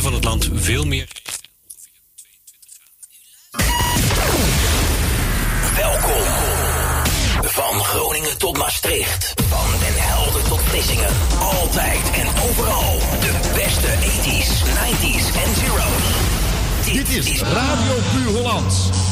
van het land veel meer. Welkom. Van Groningen tot Maastricht. Van Den Helder tot Vlissingen. Altijd en overal. De beste 80s, 90s en zero's. Dit is Radio Puur Hollands.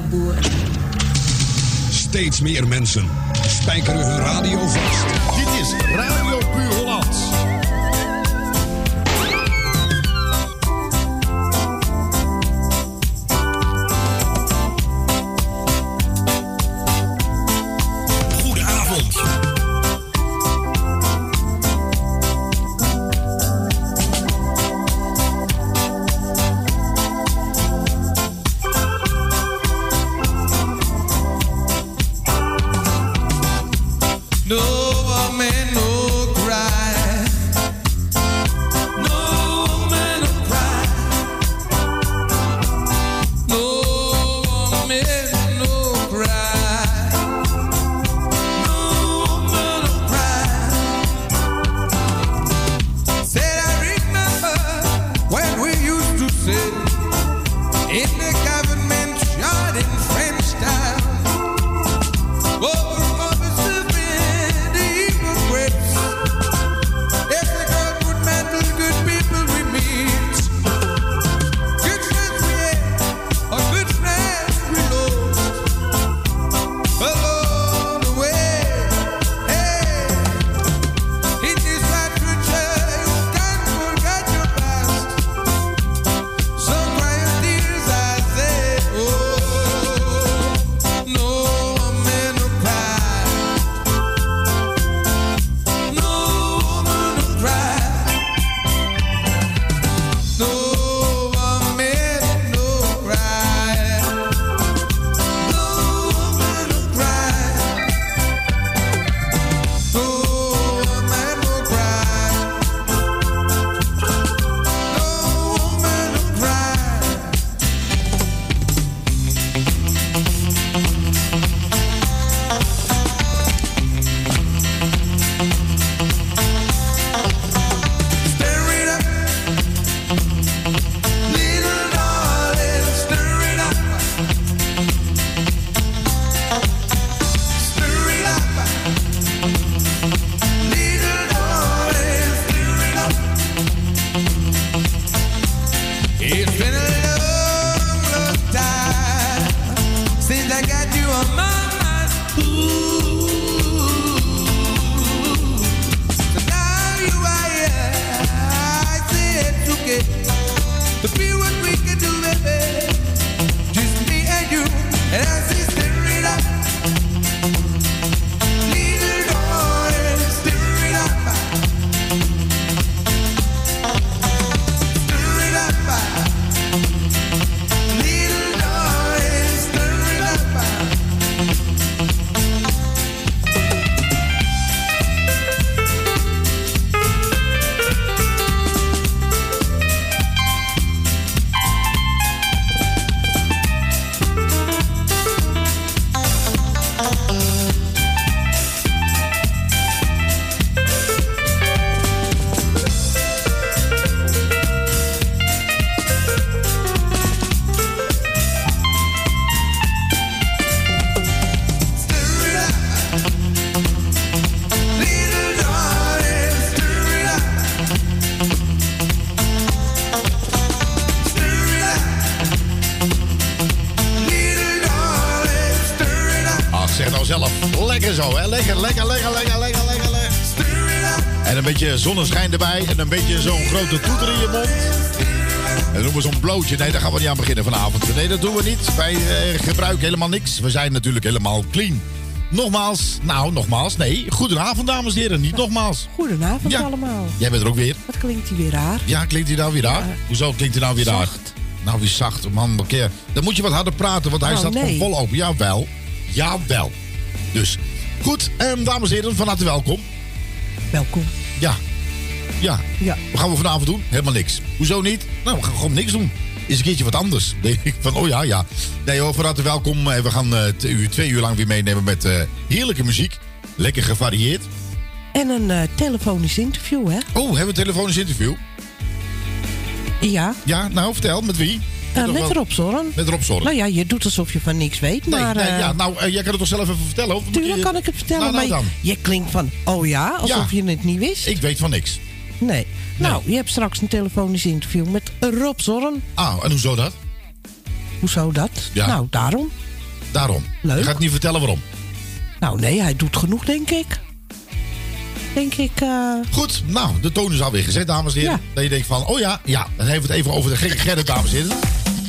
Steeds meer mensen spijkeren hun radio vast. Dit is Radio Puur zonneschijn erbij. En een beetje zo'n grote toeter in je mond. En we zo'n blootje. Nee, daar gaan we niet aan beginnen vanavond. Nee, dat doen we niet. Wij eh, gebruiken helemaal niks. We zijn natuurlijk helemaal clean. nogmaals, nou nogmaals, nee, goedenavond dames en heren, niet nogmaals. Goedenavond Ja. allemaal. Jij bent er ook weer. Wat klinkt hij weer raar? Ja, klinkt hij nou weer raar? Ja. Hoezo klinkt hij nou weer raar? Zacht. Nou, wie zacht, man, een keer. Dan moet je wat harder praten, want hij Nou, staat nee. gewoon vol open. Jawel, jawel. Dus, goed, ehm, dames en heren, van harte welkom. Welkom. Ja, ja. Ja. Wat gaan we vanavond doen? Helemaal niks. Hoezo niet? Nou, we gaan gewoon niks doen. Is een keertje wat anders. Denk ik van, oh ja, ja. Nee hoor, van harte welkom. Eh, We gaan eh, u twee uur lang weer meenemen met eh, heerlijke muziek. Lekker gevarieerd. En een telefonisch interview, hè? Oh, hebben we een telefonisch interview? Ja, Ja, nou, vertel. Met wie? met wel- Rob Zorn. Met Rob Zorn. Nou ja, je doet alsof je van niks weet, Nee, maar... nee, ja, nou, jij kan het toch zelf even vertellen? Of Tuurlijk je- kan ik het vertellen, Nou, nou maar dan. je klinkt van, oh ja, alsof Ja. je het niet wist. Ik weet van niks. Nee. Nou, je hebt straks een telefonisch interview met Rob Zorn. Ah, en hoezo dat? Hoezo dat? Ja. Nou, daarom. Daarom. Leuk. Je gaat niet vertellen waarom. Nou nee, hij doet genoeg, denk ik. Denk ik, eh... Goed, nou, de toon is alweer gezet, dames en heren. Ja. Dat je denkt van, oh ja, ja, dan hebben we het even over de gekke Gerrit, dames en heren.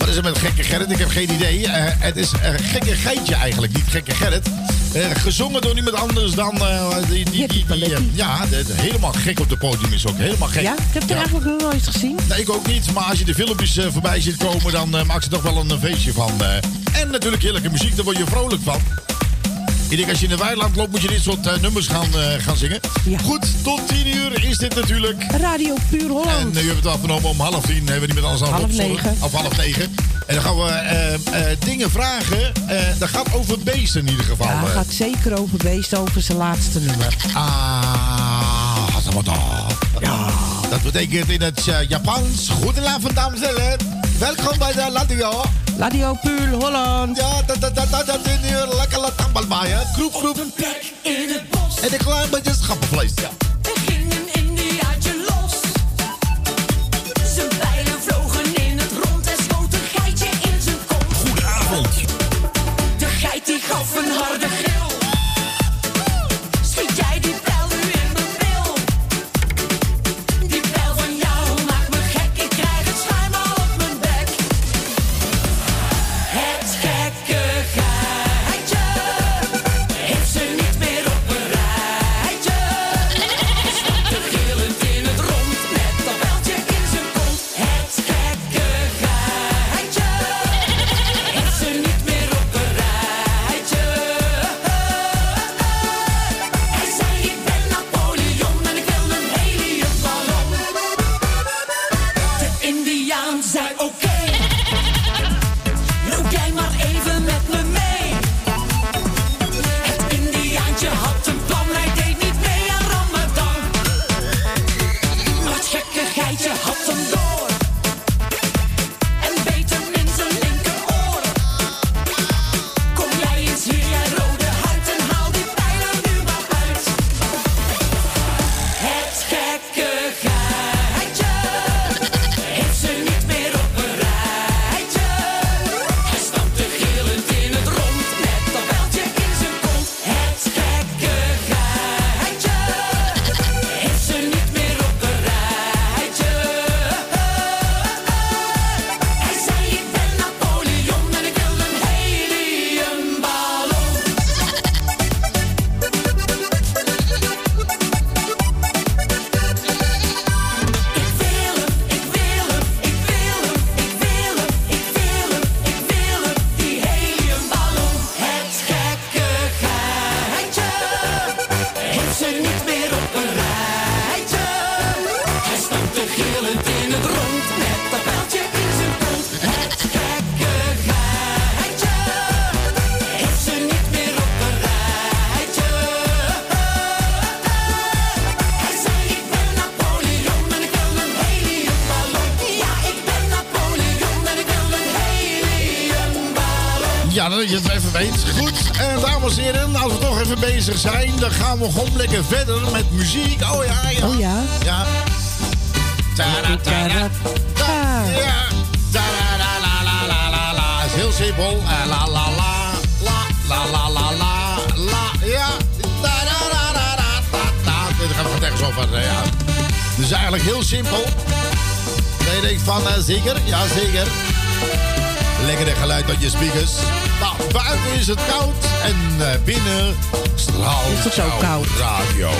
Wat is er met gekke Gerrit? Ik heb geen idee. Eh, het is een gekke geitje eigenlijk, niet gekke Gerrit. Eh, gezongen door niemand anders dan eh, die, die, die, ja, de- de- helemaal gek op de podium is ook. Helemaal gek. ja, ik heb het Ja. eigenlijk nog nooit gezien. Nee, ik ook niet. Maar als je de filmpjes voorbij ziet komen, dan maakt ze toch wel een, feestje van. en natuurlijk heerlijke muziek, daar word je vrolijk van. Ik denk als je in de weiland loopt, moet je dit soort eh, nummers gaan, eh, gaan zingen. Ja. Goed, tot 10 uur is dit natuurlijk. Radio Puur En Holland. nu hebben we het afgenomen om half tien. Hebben we niet met alles aan Half negen. Of half negen. En dan gaan we eh, eh, dingen vragen. Eh, dat gaat over beesten in ieder geval. Ja, eh. gaat zeker over Beest, over zijn laatste nummer. Ah. Ja. Dat betekent in het eh, Japans. Goedenavond, dames en heren. Welkom bij de radio. Radio Puur Holland. Ja, dat, dat, dat, dat, dat is nu lekker laat tambelbaaien. Groep, groep. Een plek in het bos. En een klein beetje schappenvlees. Ja. Er ging een indiaatje gaan we gewoon lekker verder met muziek. Oh ja, ja. Oh ja. Ja. Ta-da-ta-da. Ah. Ja. Ta-da-da-la-la-la-la-la. Is heel simpel. Eh, La la la. La la la la la. La. Ja. Ta-da-da-da-da-da-da. Dit gaat van ergens over. eh, Ja. Dus eigenlijk heel simpel. Dat je denkt van, eh, zeker? Ja, zeker. Lekkere geluid uit je speakers. Nou, buiten is het koud en eh, binnen straalt Is het zo koud? radio.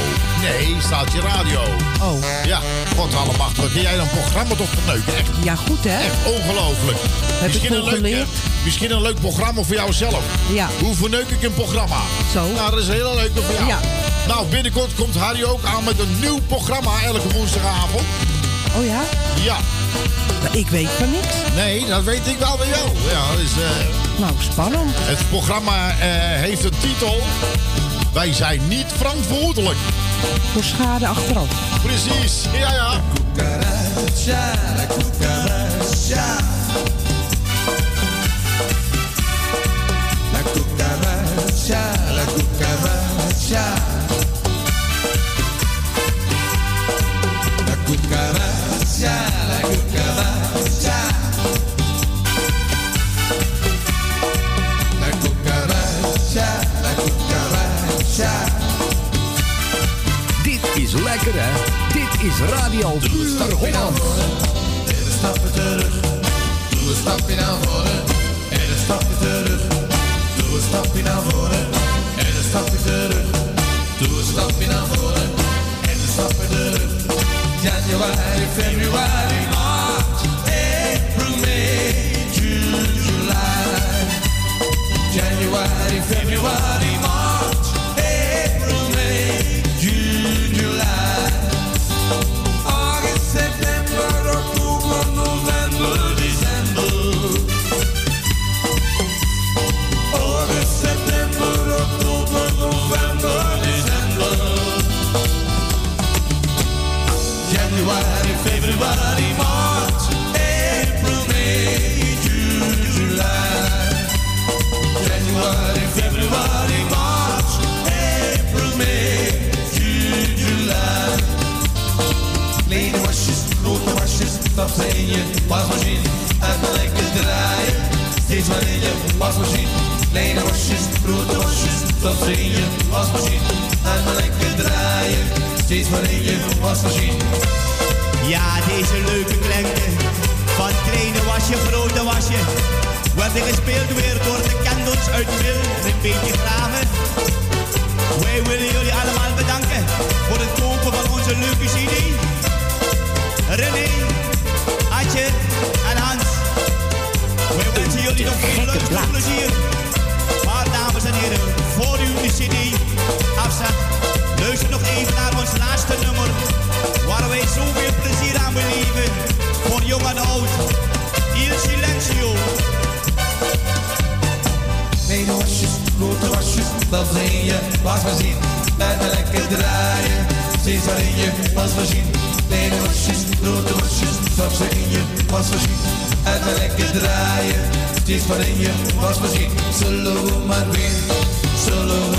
Nee, staat je radio. Oh, Ja, god allemaal. Wat kun jij dan programma toch verneuken? Echt, ja goed hè? echt ongelooflijk. ik een veel leuk, misschien een leuk programma voor jouzelf. Ja. Hoe verneuk ik een programma? Zo. Nou, dat is een hele leuke voor jou. Ja. Nou, binnenkort komt Harry ook aan met een nieuw programma elke woensdagavond. Oh ja? Ja. Maar Ik weet van niks. Nee, dat weet ik wel bij jou. Ja, dus, eh, Nou, spannend. het programma eh, heeft een titel. Wij zijn niet verantwoordelijk. Voor schade achteraf. Precies, ja ja. Cucaracha, la cucaracha. La cucaracha, la cucaracha. Lekker hè. Dit is Radio Puur Holland. En een stapje terug, doe een stapje naar voren. En een stapje terug, doe een stapje naar voren. En een stapje terug, doe een stapje naar voren. En een stapje terug. January, February, March, April, May, June, July. January, February, dat zijn je wasmachine. Mijn lekker draaien, steeds maar in je wasmachine. Ja, deze leuke klanken van kleine wasje, grote wasje. Werden gespeeld weer door de Candles uit Wil en een beetje graven. Wij willen jullie allemaal bedanken voor het kopen van onze leuke CD. René, Adje en Hans. Wij wensen jullie nog veel luisterplezier. Maar dames en heren, voor u de CD afzet, luister nog even naar ons laatste nummer. Waar wij zoveel plezier aan beleven. Voor jong en oud. Il Silencio. Kleine wasjes, grote wasjes, dat zijn je wasmachine. Laat lekker draaien, steeds maar in je wasmachine. Kleine wasjes, grote wasjes, dat zijn je wasmachine. Laat me lekker draaien, steeds maar in je wasmachine. Zullen we maar weer, zullen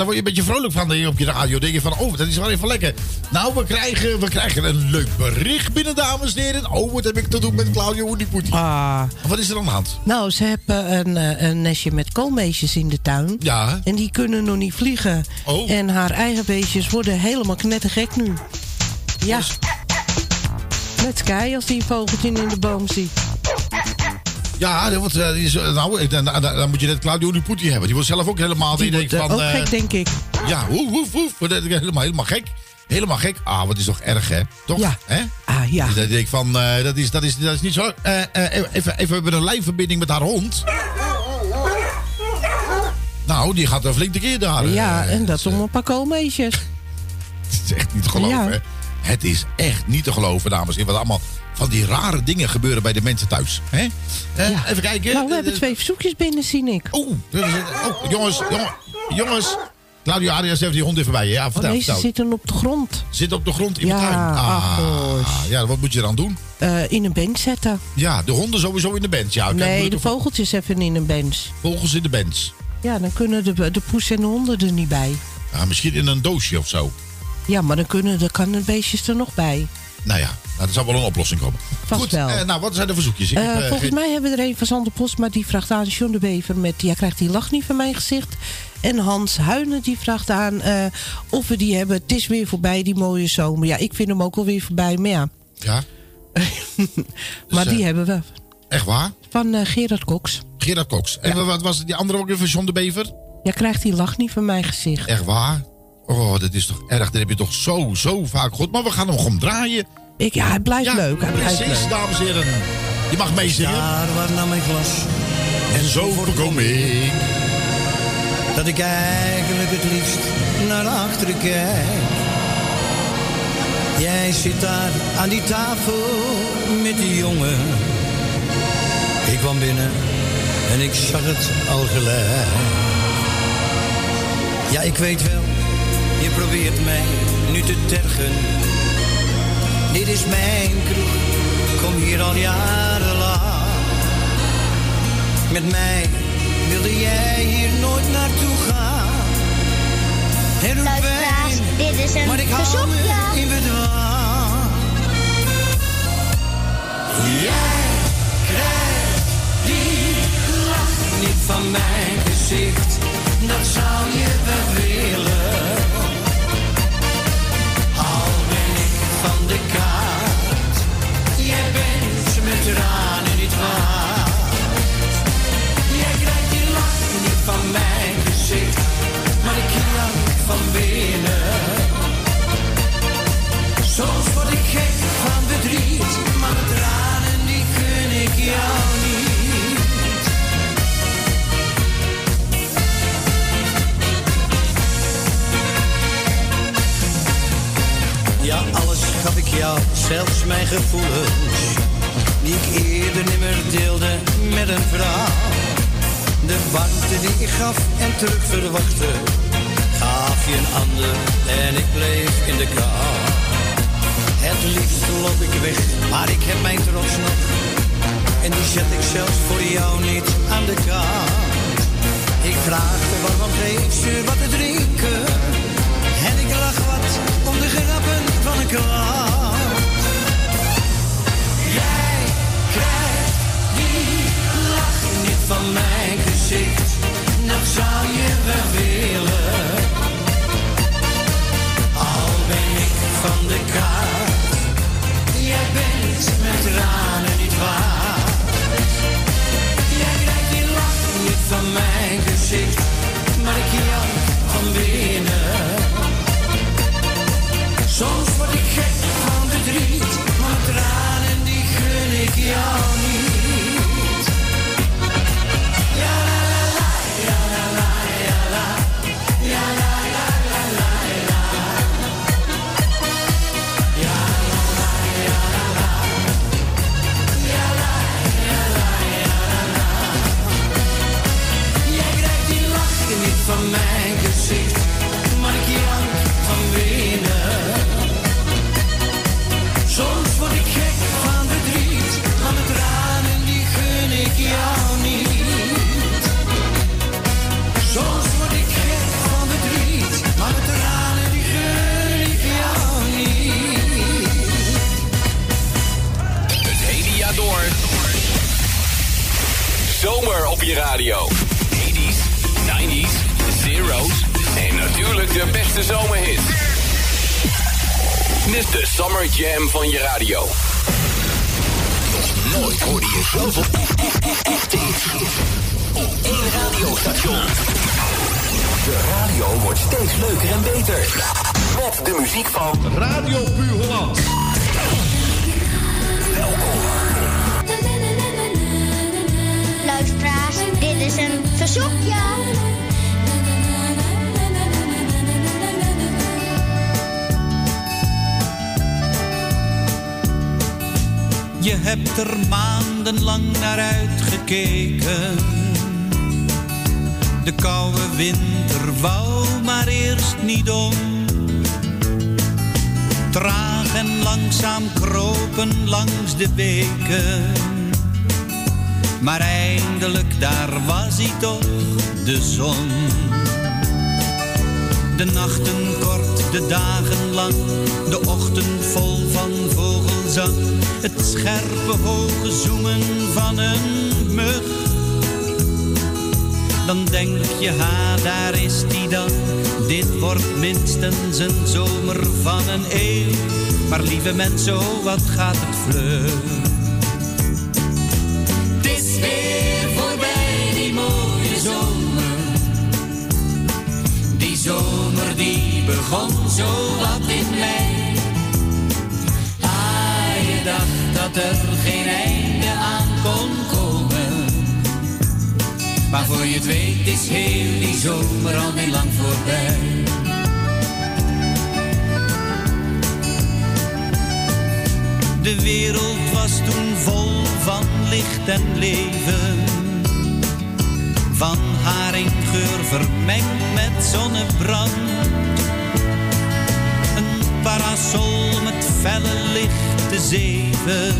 daar word je een beetje vrolijk van op je radio. denk je van, oh, dat is wel even lekker. Nou, we krijgen, we krijgen een leuk bericht binnen, dames en heren. Oh, wat heb ik te doen met Claudio Hoediepoetie? Ah. Wat is er aan de hand? Nou, ze hebben een, eh, een nestje met koolmeesjes in de tuin. Ja. En die kunnen nog niet vliegen. Oh. En haar eigen beestjes worden helemaal knettergek nu. Ja. Met Sky als die een vogeltje in de boom ziet. Ja, want, eh, die is, eh, nou, ik- dan, dan, dan moet je net Claudio Hoediepoetie hebben. Die wordt zelf ook helemaal... Die wordt eh, van, ook eh, gek, denk ik. Ja, woef, woef, woef. Dat Helemaal, helemaal gek. Helemaal gek. Ah, wat is toch erg, hè? Toch? Ja. Hè? Ah, ja. Dus dan denk ik van, eh, dat, is, dat, is, dat is niet zo. Eh, eh, even, even, we hebben een lijfverbinding met haar hond. Nou, die gaat een flink keer daar. Ja, eh, en dat om een paar. Het is echt niet te geloven, Ja. hè? Het is echt niet te geloven, dames en heren. Wat allemaal van die rare dingen gebeuren bij de mensen thuis. Hè? Eh, Ja. Even kijken. Nou, we hebben Eh, twee verzoekjes binnen, zie ik. Oh, oh jongens, jongen, jongens. Claudio Arias heeft die hond even bij je. Ja, Oh, vertel, nee, ze vertel. zitten op de grond. Zit op de grond in Ja, de tuin. ach, gosh. ja, wat moet je eraan doen? Eh, in een bench zetten. Ja, de honden sowieso in de bench. Ja, nee, de vogeltjes even in een bench. vogels in de bench. Ja, dan kunnen de, de poes en de honden er niet bij. Ja, misschien in een doosje of zo. Ja, maar dan, kunnen, dan kan de beestjes er nog bij. Nou ja, nou, er zal wel een oplossing komen. Vast Goed, wel. eh, nou, wat zijn de verzoekjes? Ik Eh, heb, eh, volgens geen- mij hebben we er een van Sander Postma die vraagt aan John de Bever met ja, krijgt die lach niet van mijn gezicht. En Hans Huinen die vraagt aan eh, of we die hebben. Het is weer voorbij, die mooie zomer. Ja, ik vind hem ook alweer voorbij, maar ja. Ja, maar eh, die hebben we. echt waar? Van Gerard Cox. Gerard Cox. En wat was die andere ook weer van John de Bever? Ja, krijgt die lach niet van mijn gezicht. Echt waar? Oh, dat is toch erg. Dat heb je toch zo, zo vaak gehoord. Maar we gaan hem gewoon draaien. Ik, ja, het blijft Ja, leuk. Hij blijft precies, leuk. dames en heren. Je mag meezingen. Daar waar naar mijn glas. En zo voorkom ik. Dat ik eigenlijk het liefst naar achteren kijk. Jij zit daar aan die tafel met die jongen. Ik kwam binnen en ik zag het al gelijk. Ja, ik weet wel, je probeert mij nu te tergen. Dit is mijn kroeg, kom hier al jarenlang. Met mij wilde jij hier nooit naartoe gaan. Het Luisteraars, dit is een maar ik hou me in bedwang. Jij krijgt die lach niet van mijn gezicht. Dat zou je wel willen. Van de kaart. Jij bent met tranen niet waard. Jij krijgt die lach niet van mijn gezicht. Gevoelens, die ik eerder nimmer deelde met een vrouw. De warmte die ik gaf en terug verwachtte, gaf je een ander en ik bleef in de kou. Het liefst loop ik weg, maar ik heb mijn trots nog. En die zet ik zelfs voor jou niet aan de kant. Ik vraag de warm geef ze wat te drinken. En ik lach wat om de grappen van een klant. Van mijn gezicht. Dat zou je wel willen. Al ben ik van de kaart. Jij bent met tranen niet waard. Jij krijgt die lach niet van mijn gezicht. Maar ik jank van binnen. Soms word ik gek van verdriet. Maar tranen die gun ik jou niet. Je radio. 80s, 90s, zeros en natuurlijk de beste zomerhits. Dit is de Summer Jam van je radio. Nooit hoorde je zoveel echte hits op één radiostation. De radio wordt steeds leuker en beter. Met de muziek van Radio Puur Holland. Is een verzoekje. Je hebt er maandenlang naar uitgekeken. De koude winter wou maar eerst niet om. Traag en langzaam kropen langs de beken. Maar eindelijk daar was hij toch, de zon. De nachten kort, de dagen lang, de ochtend vol van vogelzang. Het scherpe hoge zoemen van een mug. Dan denk je, ha, daar is die dan. Dit wordt minstens een zomer van een eeuw. Maar lieve mensen, wat gaat het vlug. Zo wat in mei. Ah, je dacht dat er geen einde aan kon komen. Maar voor je het weet is heel die zomer al niet lang voorbij. De wereld was toen vol van licht en leven. Van haringgeur vermengd met zonnebrand. Parasol met felle lichte zeven.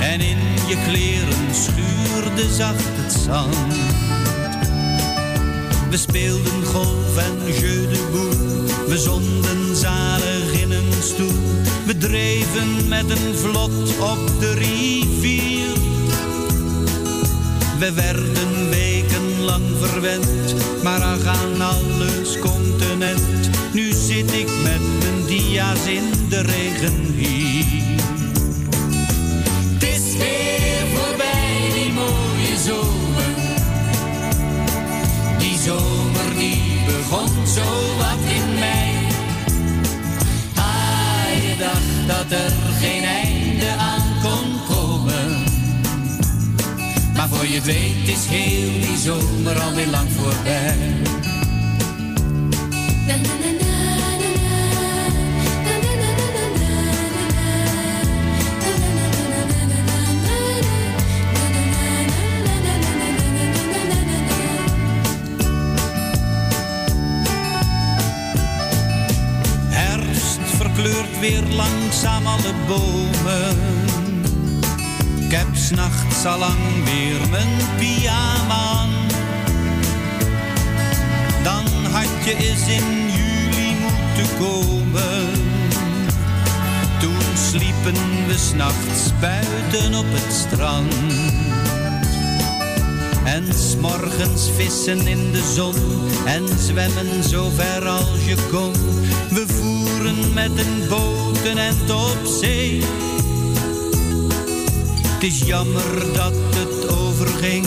En in je kleren schuurde zacht het zand. We speelden golf en jeu de boel. We zonden zalig in een stoel. We dreven met een vlot op de rivier. We werden maar aan alles continent. Nu zit ik met mijn dia's in de regen hier. Je weet is heel die zomer alweer lang voorbij. Herfst verkleurt weer langzaam alle bomen. Ik heb s'nachts lang weer mijn pyjama. Dan had je eens in juli moeten komen. Toen sliepen we s'nachts buiten op het strand. En s'morgens vissen in de zon en zwemmen zo ver als je kon. We voeren met een boot end op zee. Het is jammer dat het overging,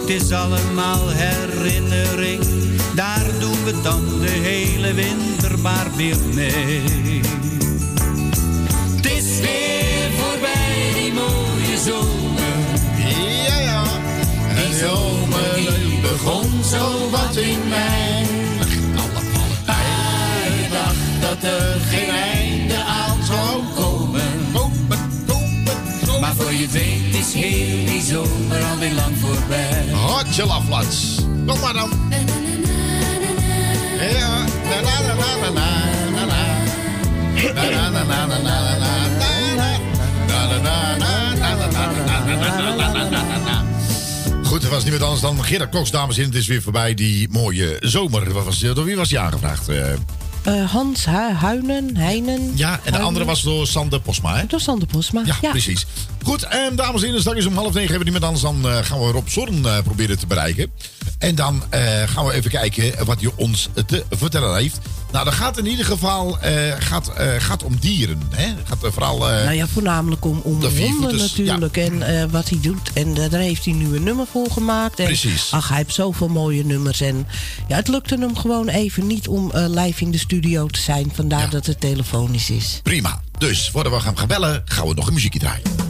het is allemaal herinnering. Daar doen we dan de hele winter maar weer mee. Het is weer voorbij, die mooie zomer. Ja, ja. Die zomer die begon zo wat in mei. Hij dacht dat er geen einde voor je weet is heel die zomer alweer lang voorbij. Hotje laflats. Kom maar dan. Ja. Na na na na na na na. Na na na na na na na na. Na na na na na na na na na na na na na na. Goed, het was niet meer anders dan Gerard Koks, dames en heren. Het is weer voorbij, die mooie zomer. Wat was, door wie was die aangevraagd? Eh, Eh, Hans Hu- Huinen, Heinen. Ja, en de Huinen. andere was door Sander Posma, hè? Door Sander Posma. Ja, precies. Goed, en dames en heren, straks om half negen hebben we niemand anders. Dan eh, gaan we Rob Zorn eh, proberen te bereiken. En dan eh, gaan we even kijken wat hij ons te vertellen heeft. Nou, dat gaat in ieder geval gaat, gaat om dieren. Hè? Gaat vooral... Nou ja, voornamelijk om, om De honden natuurlijk. En wat hij doet. En daar heeft hij nu een nummer voor gemaakt. En, Precies. Ach, hij heeft zoveel mooie nummers. En ja, het lukte hem gewoon even niet om live in de studio te zijn. Vandaar dat het telefonisch is. Prima. Dus voordat we gaan gaan bellen, gaan we nog een muziekje draaien.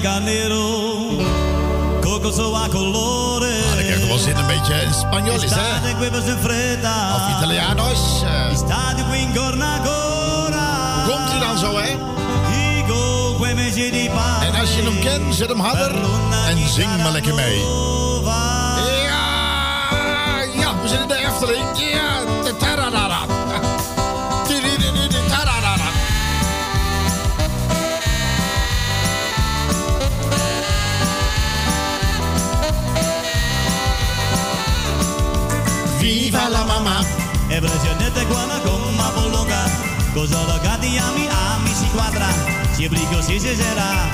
Qua bianca nero, coco so a colore. Ah, wel zin een beetje in Spanjolis, hè? Of Italianos. eh. In Cornacora. Hoe komt hij dan zo, hè? En als je hem kent, zet hem harder en zing maar lekker mee. Ja, ja, we zitten in de Efteling. Ja, de tararara. Presente quando con ma bolonga Cosa lo gatti ami ami si quadra Si brigo si sarà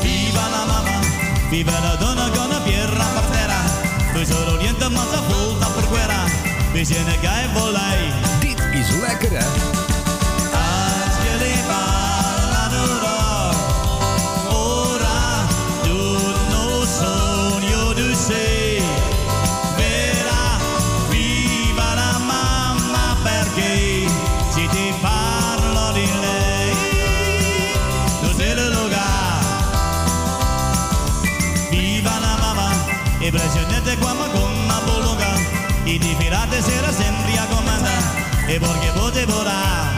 Viva la mamma Viva la donna con la pierra per terra solo niente ma sa volta per guerra We zijn een guy voor Dit is lekker, hè? porque vou devorar.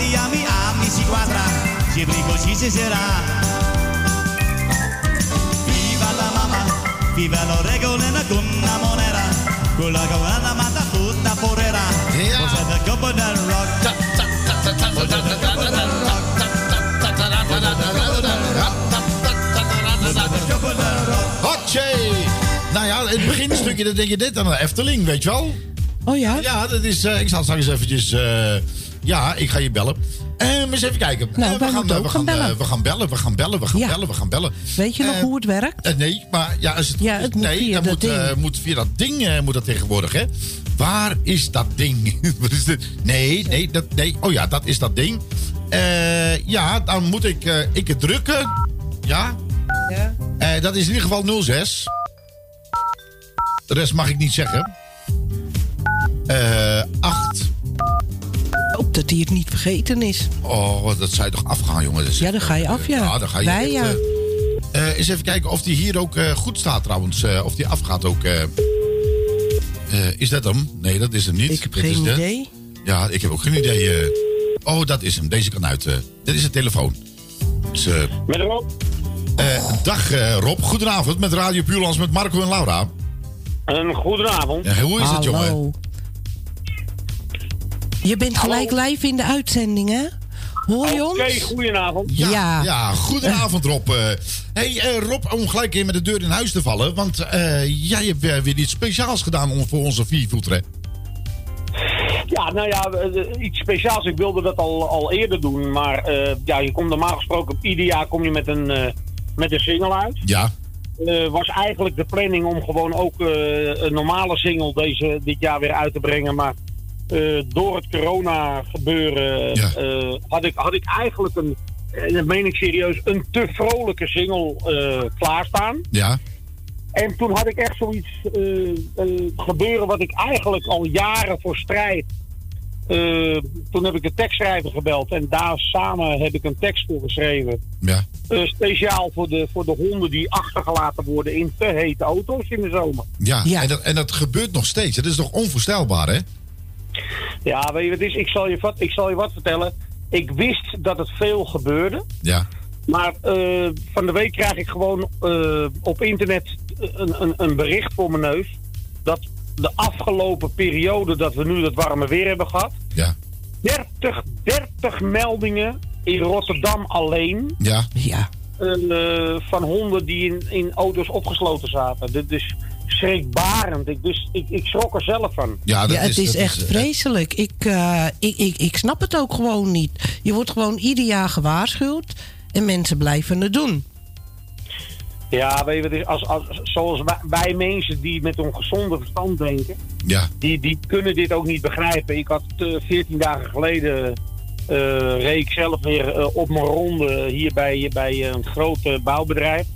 Gatti ami ami si quadra Si brigo ci si Viva la mamma Viva lo regolena con una monera Con la cavalana mata tutta porera Cosa del copo del rock Cosa del copo del rock Cosa del copo del rock! Nou ja, het beginstukje, dan denk je dit aan de Efteling, weet je wel? Oh ja? Ja, dat is... eh, ik zal straks eventjes... eh, ja, ik ga je bellen. En eens even kijken. Nou, we, gaan, we, bellen. we gaan bellen, we gaan bellen, we gaan Ja. bellen, we gaan bellen. Weet je nog Eh, hoe het werkt? Eh, nee, maar ja, als het, Ja, het moet nee, via dat dat moet, ding. eh, moet via dat ding moet dat tegenwoordig, hè? Waar is dat ding? Wat is dit? Nee, nee, dat, nee. Oh ja, dat is dat ding. Ja, dan moet ik, ik het drukken. Ja. Ja. Dat is in ieder geval 06 De rest mag ik niet zeggen. Eh, acht. Ik hoop dat hij het niet vergeten is. Oh, dat zou je toch afgaan, jongen. Dat is- Ja, dan ga je af, ja. Ja, dan ga je Wij, echt, ja. eh, eh, eens even kijken of die hier ook eh, goed staat trouwens. eh, of die afgaat ook. eh. Eh, is dat hem? Nee, dat is hem niet. Ik heb Dat geen de- idee. Ja, ik heb ook geen idee. Oh, dat is hem. Deze kan uit. eh. dit is de telefoon. Dus, Met Rob. eh, dag eh, Rob, goedenavond met Radio Puurlands met Marco en Laura. Een goedenavond. Ja, hoe is het, jongen? Je bent gelijk live in de uitzending, hè? Hoor je ons? Oké, goedenavond. Ja, Ja. ja. goedenavond Rob. Eh, hey eh, Rob, om gelijk in met de deur in huis te vallen. Want eh, jij hebt weer iets speciaals gedaan om- voor onze viervoeter, hè? Ja, nou ja, iets speciaals. Ik wilde dat al, al eerder doen. Maar eh, ja, je komt normaal gesproken... Ieder jaar kom je met een, eh, met een single uit. Ja. Eh, was eigenlijk de planning om gewoon ook eh, een normale single deze, dit jaar weer uit te brengen. Maar eh, door het corona gebeuren eh, had, ik, had ik eigenlijk een, en dat meen ik serieus, een te vrolijke single eh, klaarstaan. Ja. En toen had ik echt zoiets eh, eh, gebeuren wat ik eigenlijk al jaren voor strijd. Eh, toen heb ik de tekstschrijver gebeld en daar samen heb ik een tekst voor geschreven. Ja. Eh, speciaal voor de, voor de honden die achtergelaten worden in te hete auto's in de zomer. Ja, En, dat, en dat gebeurt nog steeds. Dat is toch onvoorstelbaar, hè? Ja, weet je wat het is? Ik zal je wat, ik zal je wat vertellen. Ik wist dat het veel gebeurde. Ja. Maar eh, van de week krijg ik gewoon eh, op internet een, een, een bericht voor mijn neus. Dat de afgelopen periode dat we nu dat warme weer hebben gehad. Ja. 30, 30 meldingen in Rotterdam alleen. Ja. Ja. eh, van honden die in, in auto's opgesloten zaten. Dit is schrikbarend. Ik, dus, ik, ik schrok er zelf van. Ja, ja, het is, echt vreselijk. Ik, eh, ik, ik, ik snap het ook gewoon niet. Je wordt gewoon ieder jaar gewaarschuwd en mensen blijven het doen. Ja, weet je wat het is? Als, als, zoals wij, wij mensen die met een gezonde verstand denken, Ja. die, die kunnen dit ook niet begrijpen. Ik had eh, 14 dagen geleden eh reed ik zelf weer eh, op mijn ronde hier bij, bij een groot eh, bouwbedrijf.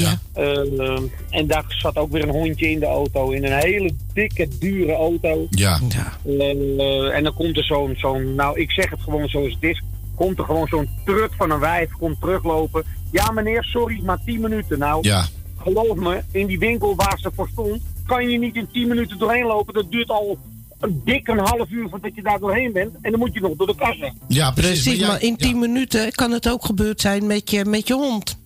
Ja. Eh, en daar zat ook weer een hondje in de auto, in een hele dikke, dure auto. Ja. Eh, en dan komt er zo'n, zo'n, nou ik zeg het gewoon zoals het is, komt er gewoon zo'n trut van een wijf, komt teruglopen. Ja meneer, sorry, maar 10 minuten. Nou, Ja. geloof me, in die winkel waar ze voor stond, kan je niet in 10 minuten doorheen lopen. Dat duurt al een dik een half uur voordat je daar doorheen bent. En dan moet je nog door de kassa. Ja, precies. Precies, maar in 10 minuten kan het ook gebeurd zijn met je, met je hond.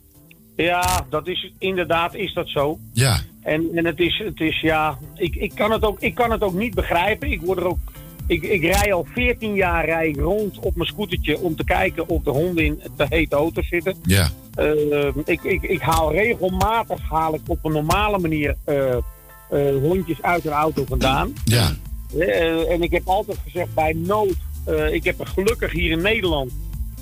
Ja, dat is inderdaad is dat zo. Ja. En, en het is, het is ja, ik, ik, kan het ook, ik kan het ook niet begrijpen. Ik word er ook, ik, ik rij al 14 jaar rij rond op mijn scootertje om te kijken of de honden in te hete auto's zitten. Ja. Eh, ik, ik, ik haal regelmatig haal ik op een normale manier eh, eh, hondjes uit een auto vandaan. Ja. En ik heb altijd gezegd bij nood. ik heb er gelukkig hier in Nederland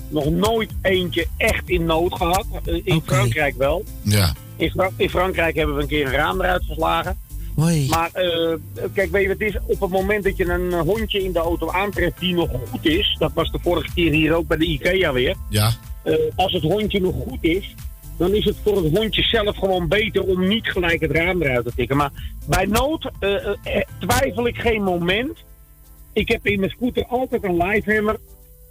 nog nooit eentje echt in nood gehad. Eh, in Frankrijk wel. Ja. In, Fra- in Frankrijk hebben we een keer een raam eruit geslagen. Hoi. Maar eh, kijk, weet je wat het is? Op het moment dat je een hondje in de auto aantreft die nog goed is. Dat was de vorige keer hier ook bij de IKEA weer. Ja. Eh, als het hondje nog goed is, dan is het voor het hondje zelf gewoon beter om niet gelijk het raam eruit te tikken. Maar bij nood twijfel ik geen moment. Ik heb in mijn scooter altijd een lifehammer.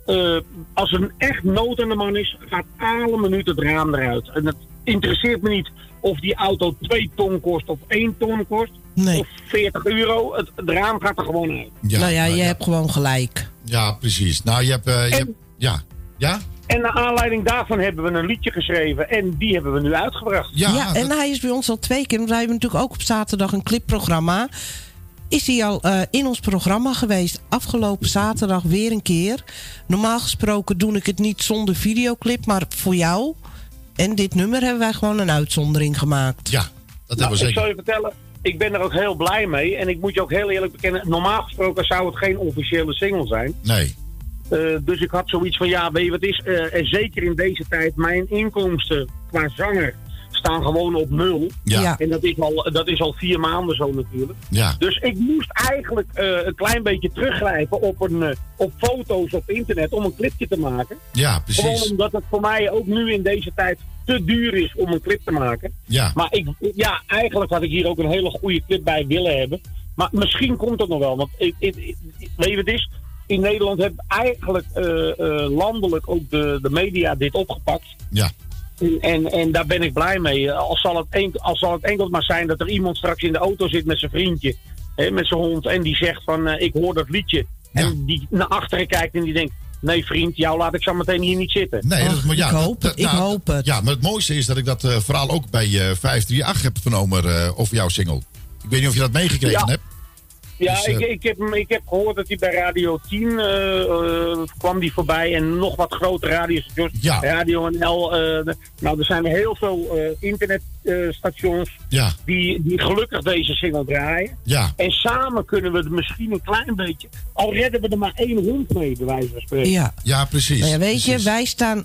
Eh, als er een echt nood aan de man is, gaat alle minuut het raam eruit. En het interesseert me niet of die auto 2 ton kost of 1 ton kost. Nee. Of 40 euro. Het, het raam gaat er gewoon uit. Ja, nou ja, nou je ja. hebt gewoon gelijk. Ja, precies. Nou, je hebt... eh, je hebt ja. Ja? En naar aanleiding daarvan hebben we een liedje geschreven. En die hebben we nu uitgebracht. Ja, en hij is bij ons al twee keer. Want wij hebben natuurlijk ook op zaterdag een clipprogramma. Is hij al eh, in ons programma geweest. Afgelopen zaterdag weer een keer. Normaal gesproken doe ik het niet zonder videoclip. Maar voor jou en dit nummer hebben wij gewoon een uitzondering gemaakt. Ja, dat Nou, ik zal je vertellen, ik ben er ook heel blij mee. En ik moet je ook heel eerlijk bekennen, normaal gesproken zou het geen officiële single zijn. Nee. Eh, dus ik had zoiets van, ja, weet je wat is? eh, en zeker in deze tijd, mijn inkomsten qua zanger staan gewoon op nul. Ja. Ja. En dat is, al, dat is al vier maanden zo natuurlijk. Ja. Dus ik moest eigenlijk eh, een klein beetje teruggrijpen op, een, eh, op foto's op internet om een clipje te maken. Ja, Gewoon precies. omdat het voor mij ook nu in deze tijd te duur is om een clip te maken. Ja. Maar ik, ja, eigenlijk had ik hier ook een hele goede clip bij willen hebben. Maar misschien komt het nog wel. Want ik, ik, ik- weet je wat het is? In Nederland hebben eigenlijk eh, eh, landelijk ook de, de media dit opgepakt. Ja. En, en, en daar ben ik blij mee. Al zal, het enkel, al zal het enkel maar zijn dat er iemand straks in de auto zit met zijn vriendje. Hè, met zijn hond. En die zegt van eh, ik hoor dat liedje. En die naar achteren kijkt en die denkt... Nee vriend, jou laat ik zo meteen hier niet zitten. Nee, dat, maar ja, ik dat- hoop dat- het, ik nou, hoop het. Ja, maar het mooiste is dat ik dat eh, verhaal ook bij eh 538 heb vernomen eh, over jouw single. Ik weet niet of je dat meegekregen Ja. hebt. Ja, Dus, eh, ik, ik, heb, ik heb gehoord dat hij bij Radio 10 eh, eh, kwam die voorbij. En nog wat grotere radiostations. Ja. Radio NL. eh, nou, er zijn heel veel eh, internetstations Ja. die, die gelukkig deze single draaien. Ja. En samen kunnen we het misschien een klein beetje... Al redden we er maar één hond mee, bij wijze van spreken. Ja. Ja, precies. Nou ja, weet je, wij staan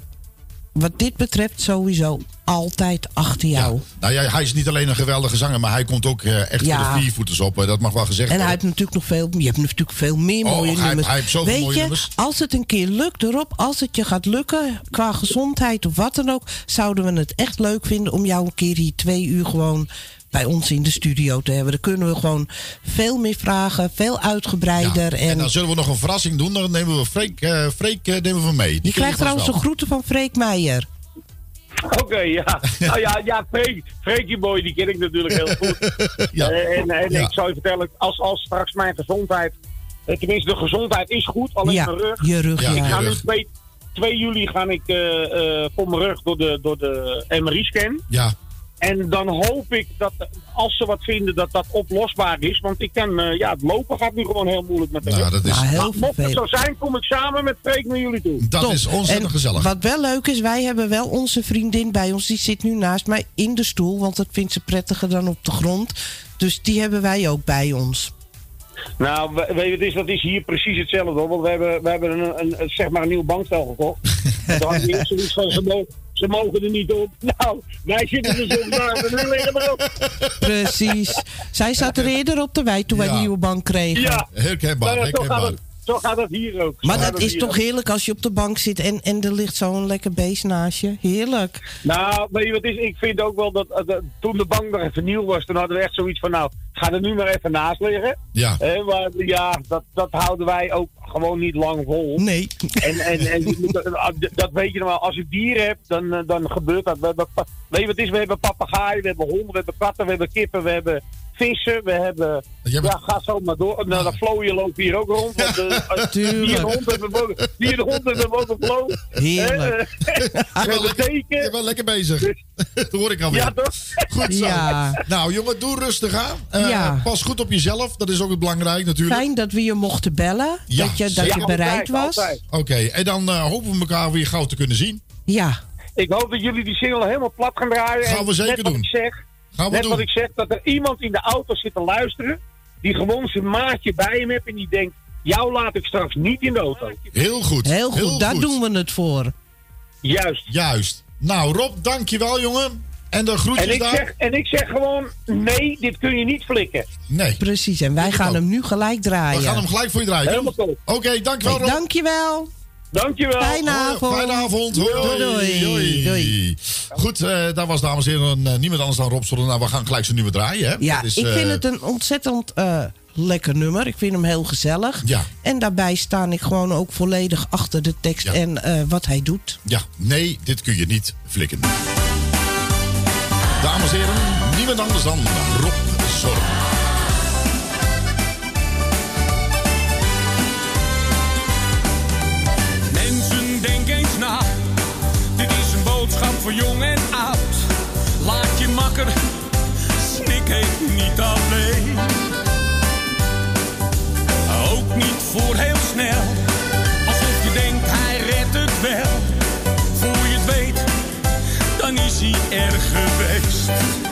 wat dit betreft sowieso altijd achter jou. Nou ja, hij is niet alleen een geweldige zanger, maar hij komt ook eh, echt Ja. voor de viervoeters op. dat mag wel gezegd En hij worden. heeft natuurlijk nog veel, je hebt natuurlijk veel meer Oh, mooie hij- nummers. hij heeft zoveel Weet mooie je, nummers. als het een keer lukt erop, als het je gaat lukken qua gezondheid of wat dan ook, zouden we het echt leuk vinden om jou een keer hier twee uur gewoon bij ons in de studio te hebben. Dan kunnen we gewoon veel meer vragen, veel uitgebreider. En en dan zullen we nog een verrassing doen. Dan nemen we Freek, eh, Freek eh, nemen we mee. Die je krijgt trouwens de wel. groeten van Freek Meijer. Oké, ja. Nou ja, ja Freek, Freekie Boy, die ken ik natuurlijk heel goed. Ja. Eh, en en Ja. ik zou je vertellen, als, als straks mijn gezondheid... Tenminste, de gezondheid is goed, alleen Ja, mijn rug. je rug, Ja. Ik ga je nu rug. 2, 2 juli ga ik eh, eh, voor mijn rug door de, door de MRI-scan. Ja, En dan hoop ik dat, als ze wat vinden, dat dat oplosbaar is. Want ik kan, eh, ja, het lopen gaat nu gewoon heel moeilijk met de nou, dat is, Nou, heel mocht het zo zijn, kom ik samen met Freek naar jullie toe. dat Top. is ontzettend En gezellig. Wat wel leuk is, wij hebben wel onze vriendin bij ons. Die zit nu naast mij in de stoel, want dat vindt ze prettiger dan op de grond. Dus die hebben wij ook bij ons. Nou, we- weet je, het is, dat is hier precies hetzelfde. Hoor, want we hebben, we hebben een, een, zeg maar een nieuw bankstel gekocht. Toen had ik zoiets van, ze, mo- ze mogen er niet op. Nou, wij zitten er zo naast en nu liggen erop. Precies. Zij zat er eerder op de wei toen wij Ja. een nieuwe bank kregen. Ja, Herkenbaar, herkenbaar. Zo gaat het hier ook. Zo Maar dat is toch ook. heerlijk als je op de bank zit en, en er ligt zo'n lekker beest naast je. Heerlijk. Nou, weet je wat is? Ik vind ook wel dat, eh, dat toen de bank nog even nieuw was, toen hadden we echt zoiets van, nou, ga er nu maar even naast liggen. Ja. Hè, maar ja, dat, dat houden wij ook gewoon niet lang vol. Nee. En, en, en moet- dat- dat weet je nog wel. Als je dieren hebt, dan, eh, dan gebeurt dat. We hebben, weet je wat is? We hebben papegaaien, we hebben honden, we hebben katten, we hebben kippen, we hebben vissen, we hebben... Ja, ga zo maar door. Nou, de vlooien lopen hier ook rond. Want, eh, Tuurlijk. die en hond hebben we en hond hebben we ook een vloo. Heerlijk. Eh, Je We bent lekker, je bent lekker bezig. Dat hoor ik alweer. Ja, toch? Goed zo. Ja. Nou, jongen, doe rustig aan. Eh, Ja. Pas goed op jezelf. Dat is ook het belangrijk natuurlijk. Fijn dat we je mochten bellen. Ja, dat je, dat je bereid Altijd, was. altijd. Oké, en dan eh, hopen we elkaar weer gauw te kunnen zien. Ja. Ik hoop dat jullie die single helemaal plat gaan draaien. Gaan we zeker doen. Ik zeg, Gaan we net doen. wat ik zeg, dat er iemand in de auto zit te luisteren. Die gewoon zijn maatje bij hem heeft en die denkt... Jou laat ik straks niet in de auto. Heel goed. Heel goed, daar doen we het voor. Juist. Juist. Nou, Rob, dankjewel, jongen. En de groetjes En ik, daar. zeg, en ik zeg gewoon, nee, dit kun je niet flikken. Nee. Precies, en wij gaan hem nu gelijk draaien. We gaan hem gelijk voor je draaien. Helemaal top. Oké, dankjewel, Rob. Dankjewel. Dankjewel. Fijne avond. Fijne avond. Hoi. Doei, doei. Doei. Goed, eh daar was dames en heren eh, niemand anders dan Rob Stoller. Nou, we gaan gelijk zijn nieuwe draaien. Hè? Ja, is, ik eh, vind het een ontzettend eh, lekker nummer. Ik vind hem heel gezellig. Ja. En daarbij sta ik gewoon ook volledig achter de tekst en eh, wat hij doet. Ja, nee, dit kun je niet flikken. Dames en heren, niemand anders dan Rob Zorg. Voor jong en oud. Laat je makker, snik heet niet alleen. Ook niet voor heel snel. Alsof je denkt, hij redt het wel. Voor je het weet, dan is hij er geweest.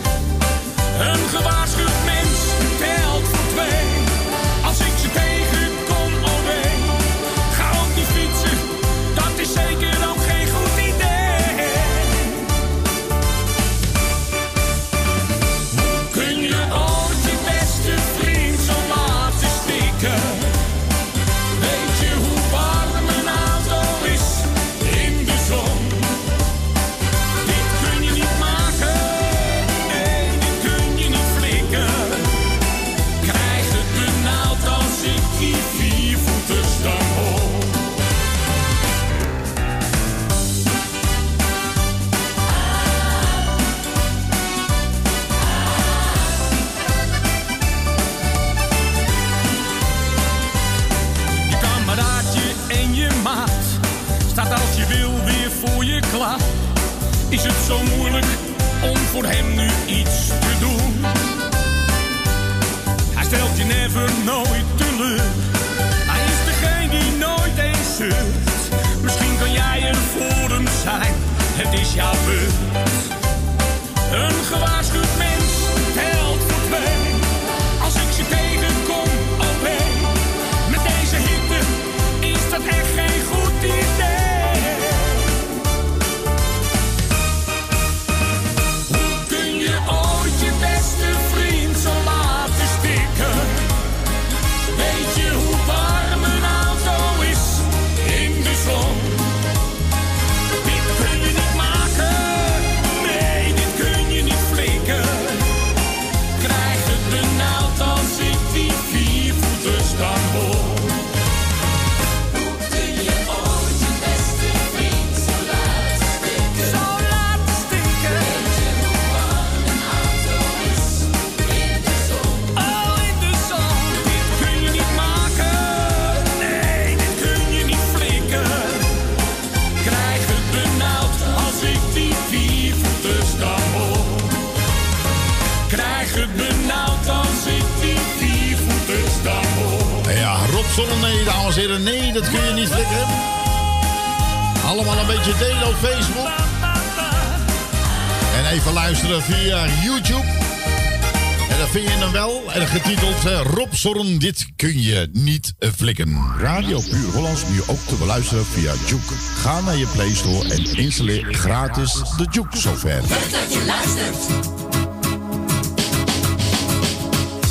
zorgen, dit kun je niet flikken. Radio Puur Hollands nu ook te beluisteren via Juke. Ga naar je Play Store en installeer gratis de Juke software. dat je luistert.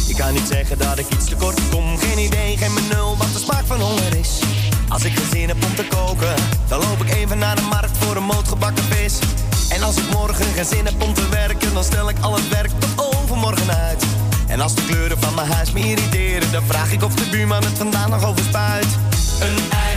Ik kan niet zeggen dat ik iets tekort kom. Geen idee, geen benul wat de smaak van honger is. Als ik geen zin heb om te koken, dan loop ik even naar de markt voor een moot gebakken vis. En als ik morgen geen zin heb om te werken, dan stel ik al het werk tot overmorgen uit. En als de kleuren van mijn huis me irriteren, dan vraag ik of de buurman het vandaag nog overspuit. Een.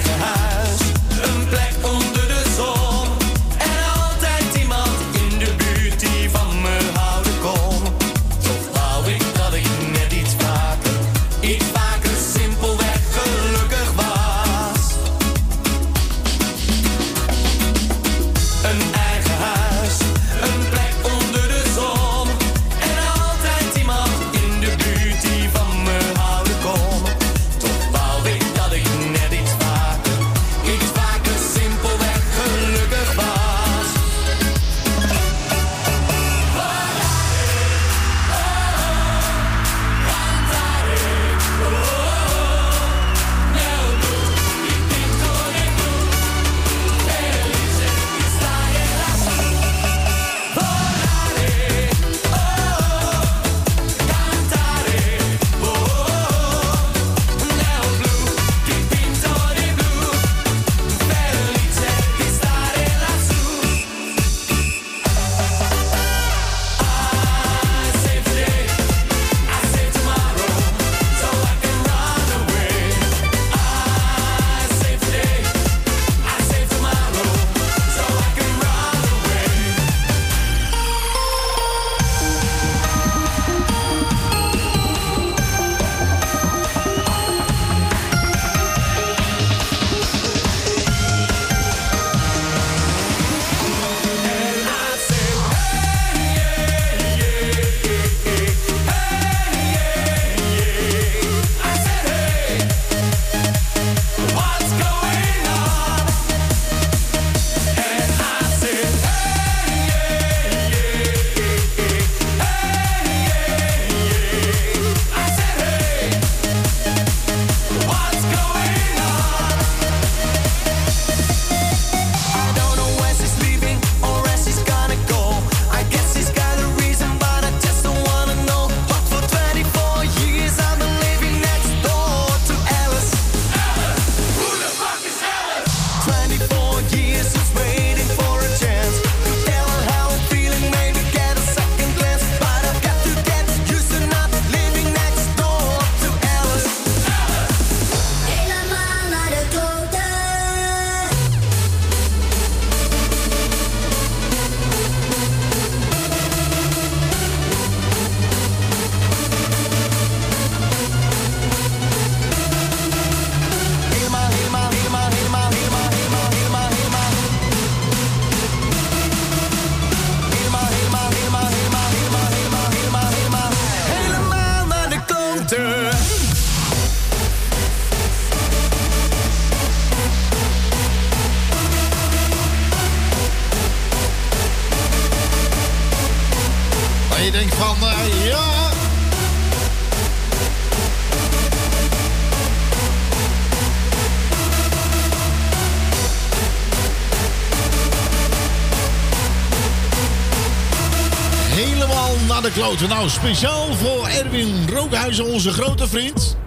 Nou, speciaal voor Erwin Rookhuizen, onze grote vriend.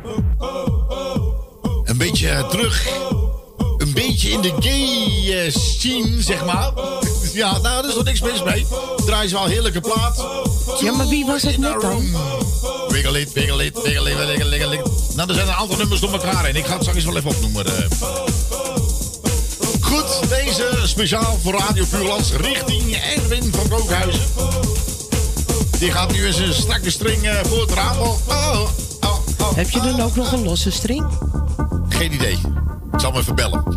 Een beetje eh, terug. Een beetje in de gay scene, zeg maar. Ja, nou, daar is er niks mis mee. Draai ze wel heerlijke plaat. Ja, maar wie was het net dan? Wiggle it, wiggle it, wiggle it, wiggle it, wiggle it. Nou, er zijn een aantal nummers door elkaar heen. Ik ga het straks wel even opnoemen. eh. Goed, deze speciaal voor Radio Puurlands richting Erwin van Rookhuizen. Die gaat nu in zijn strakke string eh, voor het raam. Oh, oh, oh. Heb je dan ook nog een losse string? Geen idee. Ik zal hem even bellen.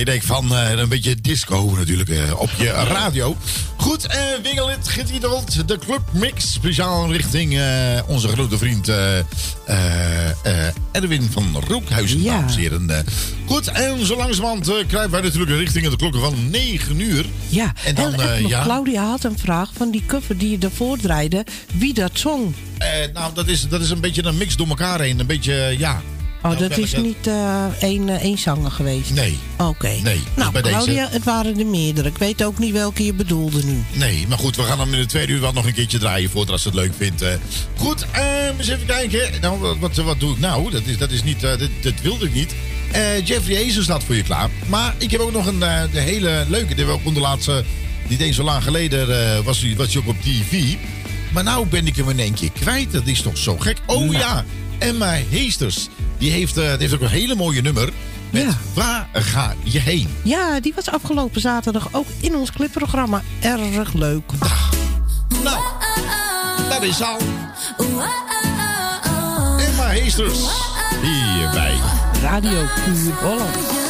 Idee van eh, een beetje disco natuurlijk eh, op je radio. Goed, eh Wiggle It, getiteld de Club Mix. Speciaal richting eh, onze grote vriend eh, eh, eh, Erwin van Rookhuizen, Ja. dames en heren. Eh, goed, en zo langzamerhand eh, kruipen wij natuurlijk richting de klokken van 9 uur. Ja, En dan, en, eh, ja. Claudia had een vraag van die cover die je ervoor draaide. Wie dat zong? Eh, nou, dat is, dat is een beetje een mix door elkaar heen. Een beetje, eh, ja. Oh, dat is niet uh, één, uh, zanger geweest? Nee. Oké. Nee. Nou, bij Claudia, het waren er meerdere. Ik weet ook niet welke je bedoelde nu. Nee, maar goed, we gaan hem in de tweede uur wel nog een keertje draaien... voor, als ze het leuk vindt. Eh. Goed, ehm, eens even kijken. Nou, wat, wat, doe ik nou? Dat, is, dat, is niet, dat, wilde ik niet. Jeffrey Azer staat voor je klaar. Maar ik heb ook nog een de hele leuke. Die we ook onderlaatste. Die deed zo lang geleden. Was hij was ook op TV. Maar nou ben ik hem in één keer kwijt. Dat is toch zo gek? Oh nou. ja. Emma Heesters. Die heeft, eh, die heeft ook een hele mooie nummer. Met. Waar ga je heen? Ja, die was afgelopen zaterdag ook in ons clipprogramma. Erg leuk. Nou, dat is al. Emma Heesters. Hier bij Radio Puur Holland.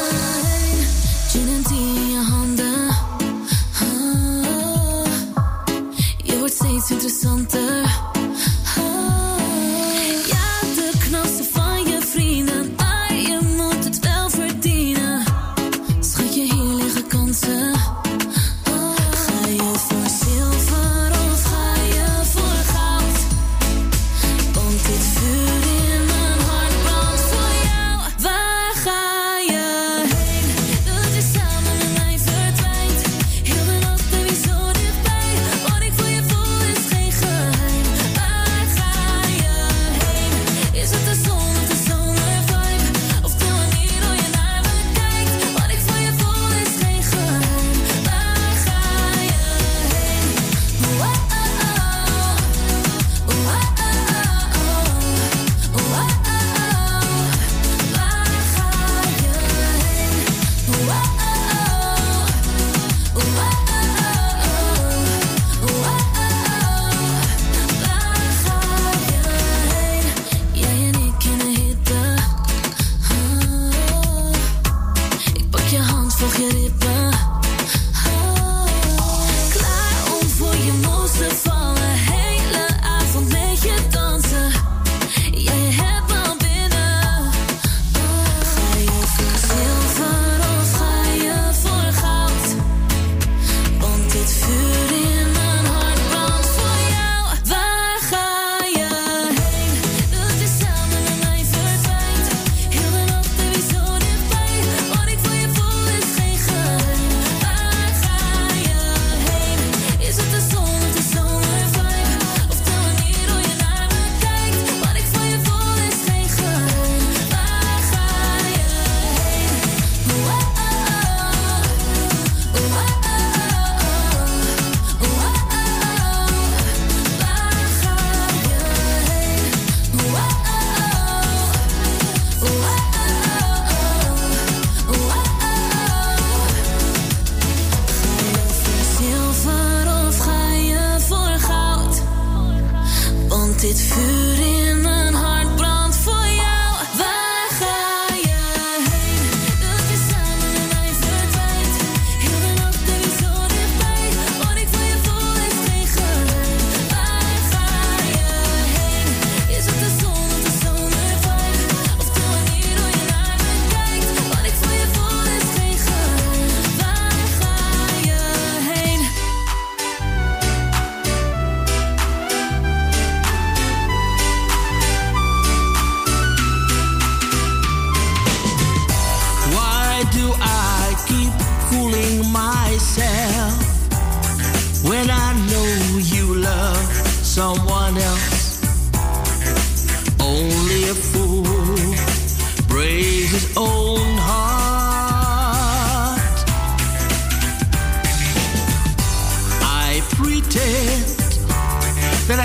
interessanter.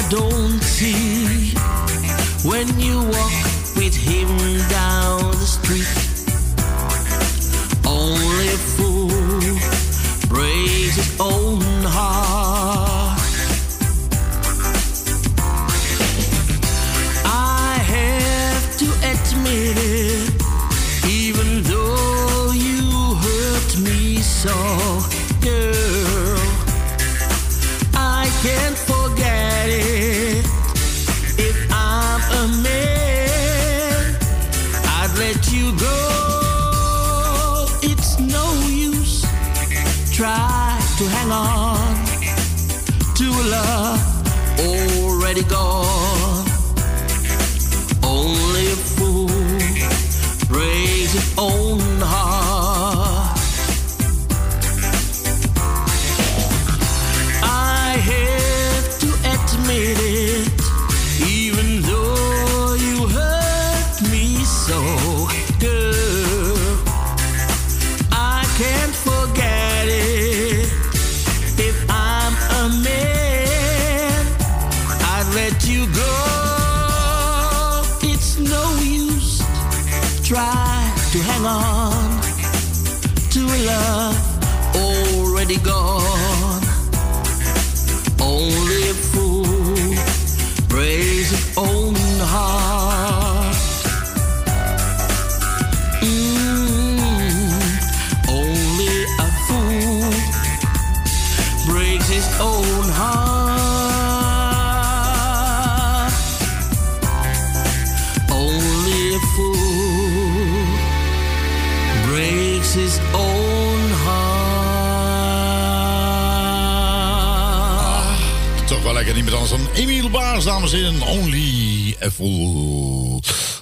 don't see when you walk with him down. Dames en. Only a.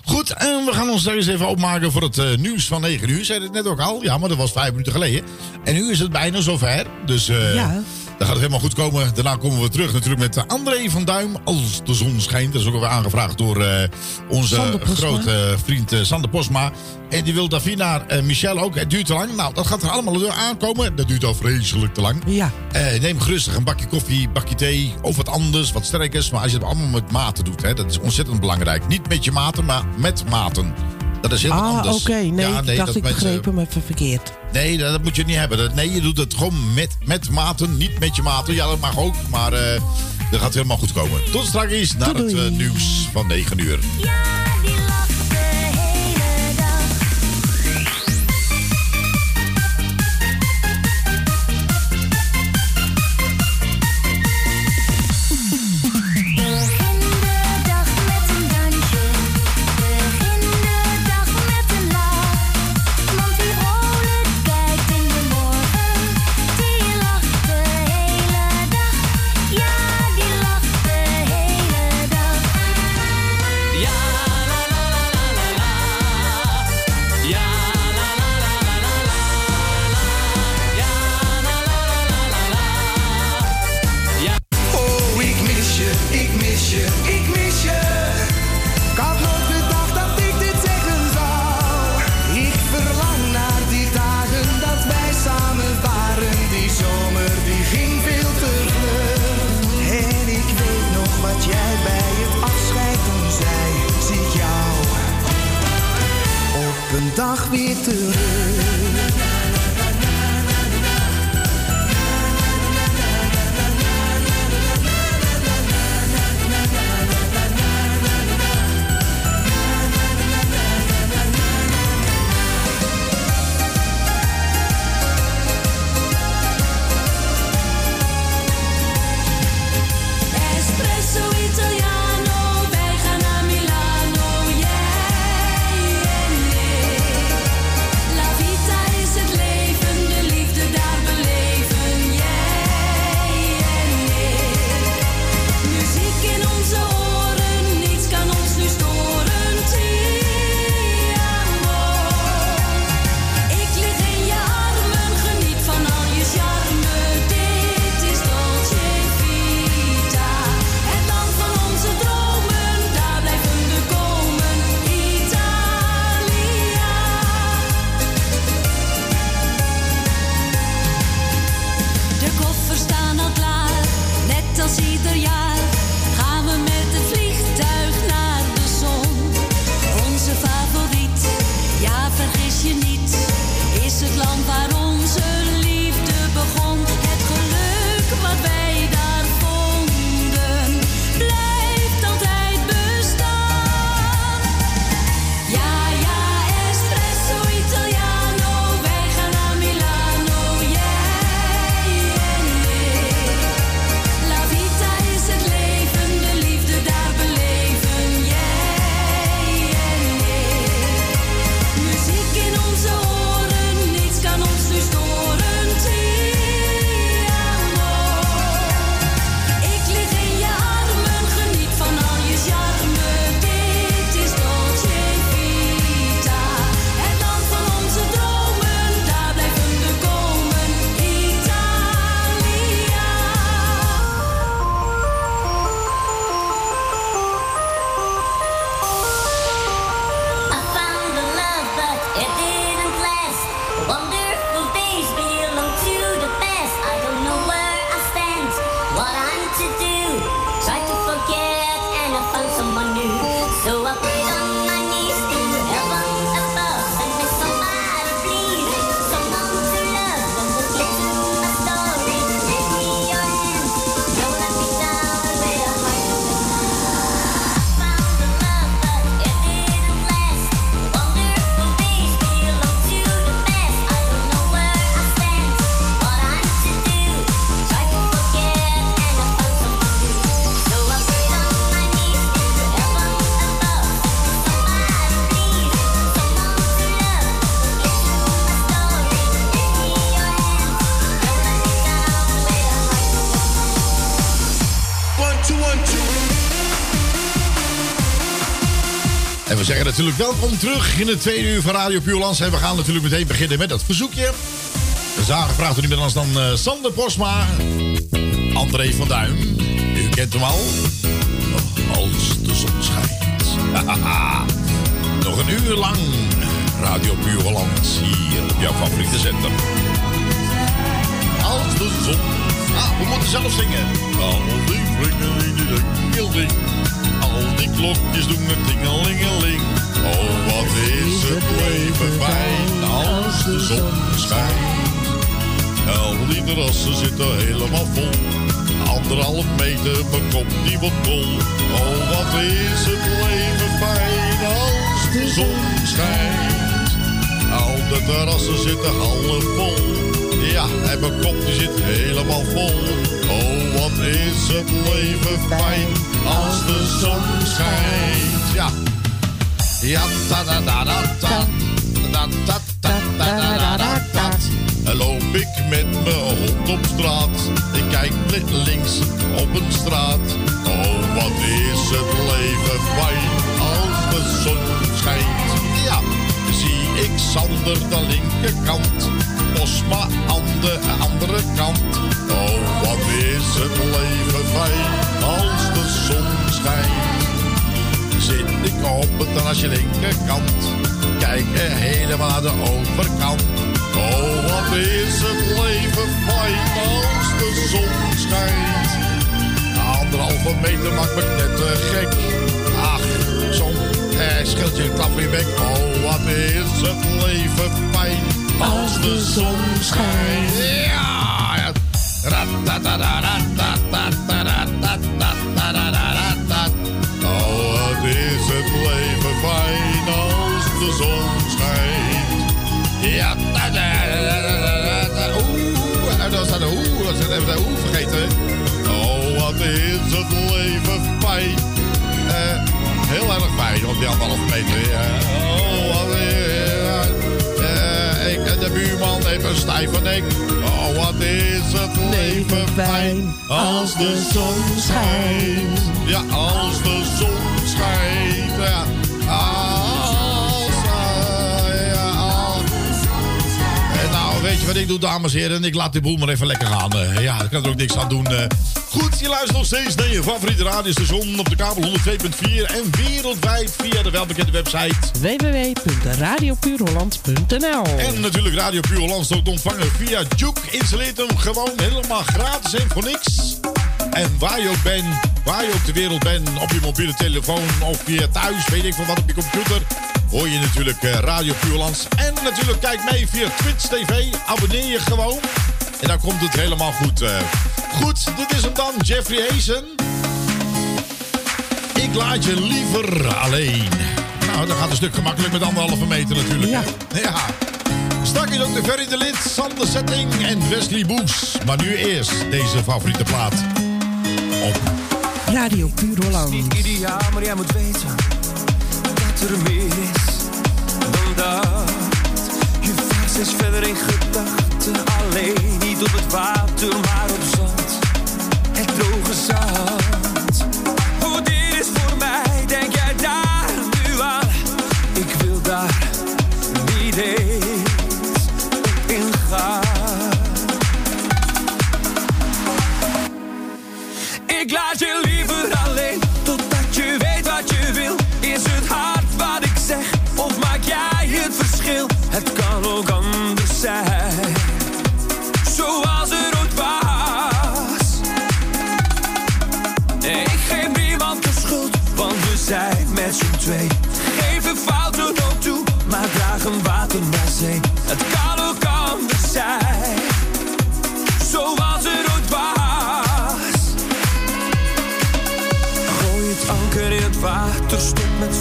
Goed, en we gaan ons daar eens even opmaken voor het eh, nieuws van 9 uur. Zei het net ook al, ja, maar dat was vijf minuten geleden. En nu is het bijna zover. Dus eh Ja. Dan gaat het helemaal goed komen. Daarna komen we terug natuurlijk met eh, André van Duim. Als de zon schijnt. Dat is ook alweer aangevraagd door eh, onze grote vriend eh, Sander Posma. En die wil Davina en Michel ook. Het duurt te lang. Nou, dat gaat er allemaal door aankomen. Dat duurt al vreselijk te lang. Ja. Neem gerustig een bakje koffie, bakje thee of wat anders, wat sterkers. Maar als je het allemaal met maten doet, hè, dat is ontzettend belangrijk. Niet met je maten, maar met maten. Dat is heel wat Ah, anders. oké. Nee, Ja, ik dacht dat ik begreep hem even verkeerd. Nee, dat, dat moet je niet hebben. Dat- nee, je doet het gewoon met, met maten, niet met je maten. Ja, dat mag ook, maar eh, dat gaat helemaal goed komen. Tot straks naar het eh, nieuws van 9 uur. Oh, En we zeggen natuurlijk welkom terug in het tweede uur van Radio Puurlands. En we gaan natuurlijk meteen beginnen met dat verzoekje. De zagen vraagt er niemand anders dan eh, Sander Posma. André van Duin. U kent hem al. Nog als de zon schijnt. Nog een uur lang Radio Puurland hier op jouw favoriete zender. Als de zon... Ah, we moeten zelf zingen. Al die ringelingelingeling. Al die klokjes doen een tingelingeling. Oh, wat is het leven fijn als de zon schijnt. Al die terrassen zitten helemaal vol. Anderhalf meter, mijn die wordt bol. Oh, wat is het leven fijn als de zon schijnt. Al de terrassen zitten half vol. Ja, en mijn kop die zit helemaal vol. Oh, wat is het leven fijn als de zon schijnt. Ja. Ja, ta da da da da. Da da da da da da da. En loop ik met mijn hond op straat. Ik kijk li- links op een straat. Oh, wat is het leven fijn als de zon schijnt. Ja, ik Sander de linkerkant. Osma aan de andere kant. Oh, wat is het leven fijn als de zon schijnt. Zit ik op het terrasje linkerkant. Kijk er helemaal naar de overkant. Oh, wat is het leven fijn als de zon schijnt. Anderhalve meter maakt me net te gek. Ach, zon, eh, schildje, klap in je bek. Oh, wat is het leven fijn als de zon schijnt. Ja. Oh, wat is het leven fijn als de zon schijnt. Ja, da, da, da. Oeh, dan staat de oeh, wat zijn even de oeh vergeten. Oh, wat is het leven fijn. Heel erg fijn op die anderhalf meter. Oh, wat is eh, ik en de buurman heeft een stijve nek. Oh, wat is het leven fijn als de zon schijnt. Ja, als de zon schijnt. Ja, weet je wat ik doe, dames en heren? Ik laat die boel maar even lekker gaan. Eh, ja, daar kan er ook niks aan doen. eh. Goed, je luistert nog steeds naar je favoriete radiostation op de kabel 102.4 en wereldwijd via de welbekende website www.radiopuurholland.nl En natuurlijk Radio Puur Holland ook te ontvangen via Juke. Installeert hem gewoon helemaal gratis en voor niks. En waar je ook bent, waar je ook ter wereld bent, op je mobiele telefoon of via thuis, weet ik van wat op je computer, hoor je natuurlijk eh, Radio Puur Hollands. En natuurlijk kijk mee via Twitch TV. Abonneer je gewoon. En dan komt het helemaal goed. eh. Goed, dit is hem dan, Jeffrey Hazen. Ik laat je liever alleen. Nou, dat gaat een stuk gemakkelijk met anderhalve meter natuurlijk. Ja. ja. Straks is ook de Ferry de Lid, Sander Setting en Wesley Boes. Maar nu eerst deze favoriete plaat. Op Radio Puur Holland. Niet ideaal, maar jij moet weten dat er meer is Je vaart steeds verder in gedachten, alleen niet op het water,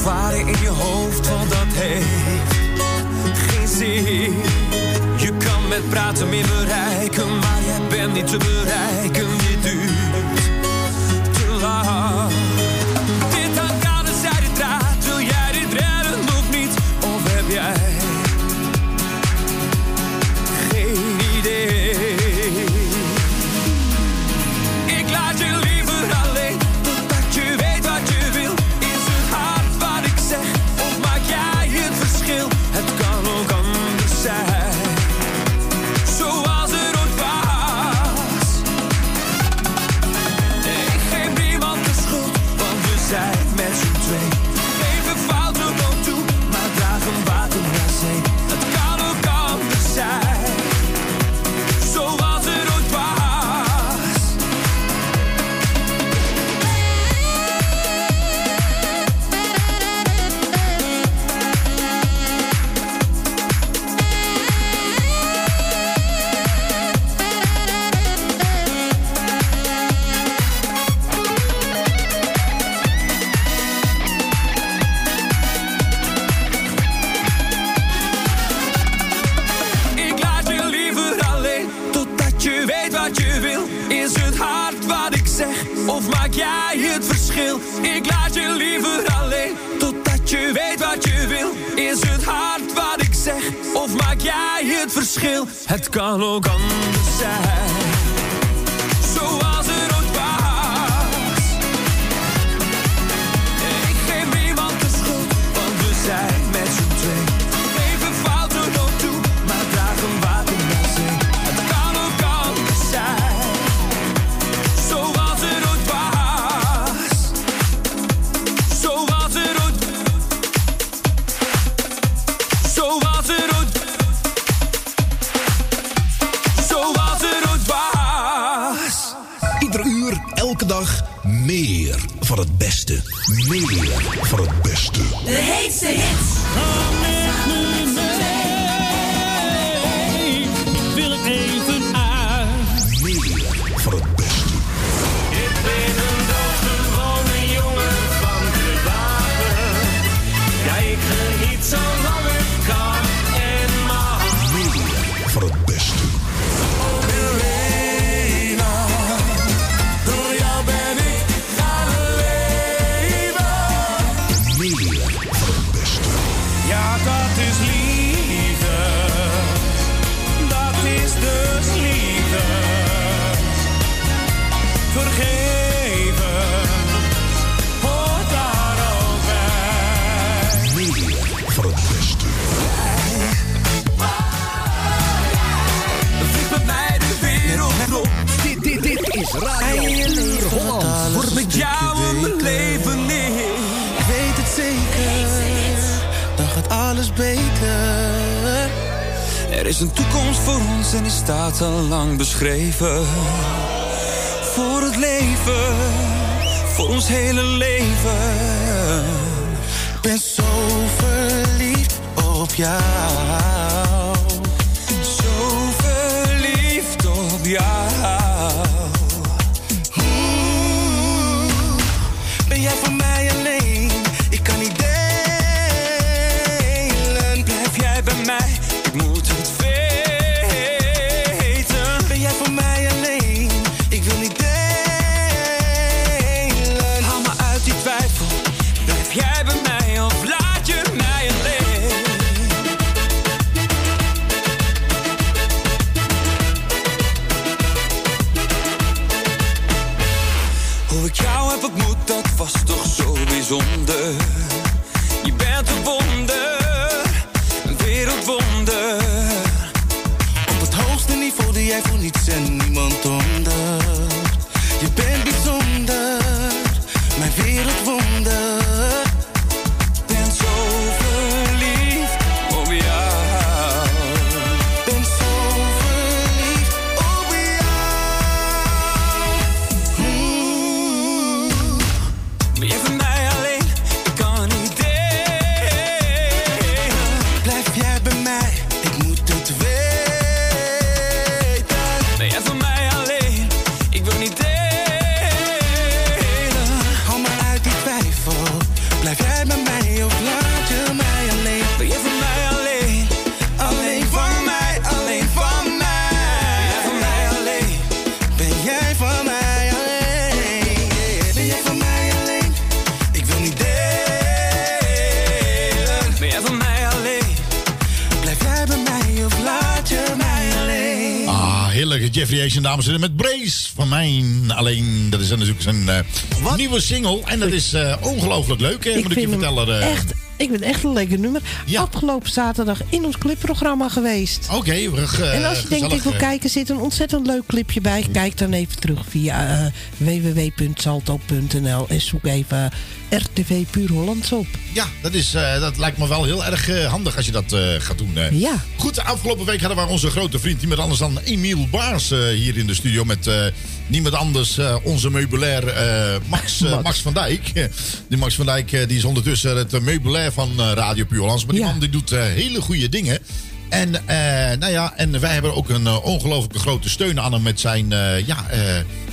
stop met varen in je hoofd, want dat heeft geen zin. Je kan met praten meer bereiken, maar jij bent niet te bereiken. en is staat al lang beschreven. Voor het leven, voor ons hele leven. Ik ben zo verliefd op jou. dames en heren, met Brace van mijn alleen. Dat is natuurlijk zijn eh, nieuwe single. En dat is uh, ongelooflijk leuk, hè? Ik moet ik je vertellen. Eh. Echt, ik vind echt een lekker nummer. Afgelopen zaterdag in ons clipprogramma geweest. Oké, okay, En als je denkt, ik wil kijken, zit een ontzettend leuk clipje bij. Kijk dan even terug via www.salto.nl en zoek even RTV Puur Hollands op. Ja, dat, is, eh, dat lijkt me wel heel erg eh, handig als je dat eh, gaat doen. Ja. Goed, afgelopen week hadden we onze grote vriend, niemand anders dan Emiel Baars, hier in de studio. Met niemand anders, onze meubilair Max, Max. Max. van Dijk. die Max van Dijk die is ondertussen het meubilair van Radio Puurlands. Maar die man die doet hele goede dingen. En, nou ja, en wij hebben ook een ongelooflijke grote steun aan hem met zijn... ja,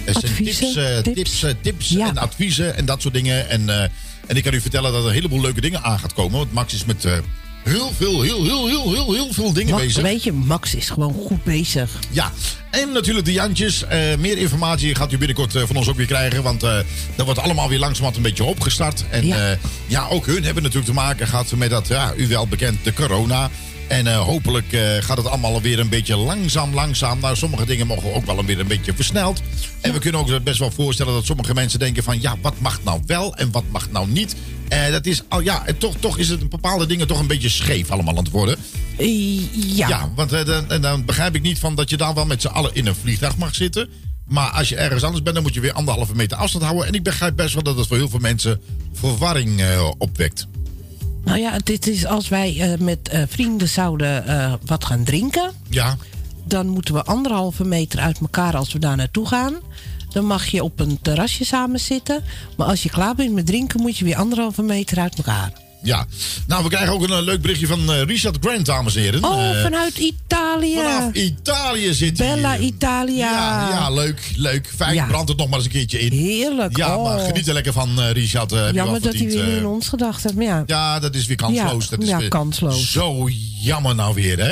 zijn tips, tips, tips, en adviezen en dat soort dingen. En en ik kan u vertellen dat er een heleboel leuke dingen aan gaat komen. Want Max is met eh, heel veel, heel, heel, heel, heel, veel dingen bezig. Weet je, Max is gewoon goed bezig. Ja, en natuurlijk de Jantjes. Eh, meer informatie gaat u binnenkort eh, van ons ook weer krijgen. Want uh, dat wordt allemaal weer langzamerhand een beetje opgestart. En ja. ook hun hebben natuurlijk te maken gehad met dat, ja, u wel bekend, de corona. En eh, hopelijk eh, gaat het allemaal weer een beetje langzaam, langzaam. Nou, sommige dingen mogen ook wel weer een beetje versneld. En we kunnen ook best wel voorstellen dat sommige mensen denken van... ja, wat mag nou wel en wat mag nou niet? Eh, dat is, al ja, en toch, toch is het bepaalde dingen toch een beetje scheef allemaal aan het worden. Ja. Ja, want dan, en dan begrijp ik niet van dat je daar wel met z'n allen in een vliegtuig mag zitten. Maar als je ergens anders bent, dan moet je weer anderhalve meter afstand houden. En ik begrijp best wel dat het voor heel veel mensen verwarring opwekt. Nou ja, dit is als wij eh, met eh, vrienden zouden eh, wat gaan drinken. Ja. Dan moeten we anderhalve meter uit elkaar als we daar naartoe gaan. Dan mag je op een terrasje samen zitten. Maar als je klaar bent met drinken, moet je weer anderhalve meter uit elkaar. Ja, nou, we krijgen ook een eh, leuk berichtje van eh, Richard Grant, dames en heren. Oh, Eh, vanuit Italië. vanaf Italië zit hij. Bella Italia. Ja, ja, leuk, leuk. Fijn, Ja. brand het nog maar eens een keertje in. Heerlijk. Ja, oh. maar geniet er lekker van, Richard. Jammer dat hij weer in ons gedacht heeft. Maar ja, Ja, dat is weer kansloos. Ja, dat is ja, weer kansloos. Zo jammer nou weer, hè?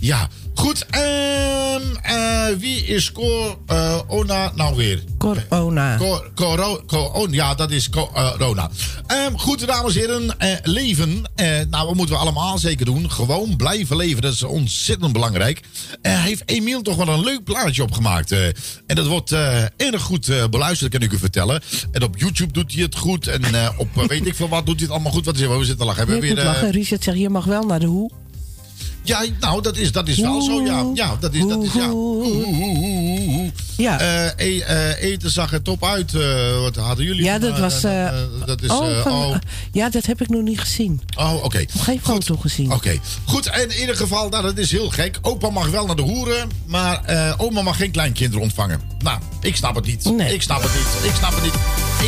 Ja, goed. eh, wie is Corona nou weer? Corona. Cor, coro, co- oh, ja, dat is corona. Ehm, goed, dames en heren. eh, leven. eh, nou, wat moeten we allemaal zeker doen? Gewoon blijven leven. Dat is ontzettend belangrijk. Heeft Emiel toch wel een leuk plaatje opgemaakt. en dat wordt erg goed beluisterd, kan ik u vertellen. En op YouTube doet hij het goed. En op weet ik veel wat doet hij het allemaal goed. Wat is er? We zitten lachen. Hebben we weer, lachen. Richard zegt, je mag wel naar de hoe. Ja, nou, dat is, dat is wel zo, ja. Ja, dat is, dat is, ja. Ja. Eh, e- eh, eten zag er top uit. eh, wat hadden jullie? Ja, dat was... dat is, oh, van- oh. Ja, dat heb ik nog niet gezien. Oh, oké. Nog geen foto gezien. Oké, goed. En in ieder geval, nou, dat is heel gek. Opa mag wel naar de hoeren, maar oma mag geen kleinkinderen ontvangen. Nou, ik snap het niet. Ik snap het niet. Ik snap het niet.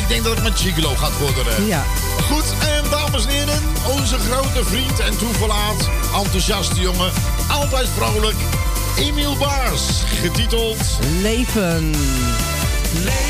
Ik denk dat het met Gigolo gaat worden. Ja. Goed, en dames en heren, onze grote vriend en toeverlaat, enthousiaste jongen, altijd vrolijk, Emiel Baars, getiteld Leven. Leven,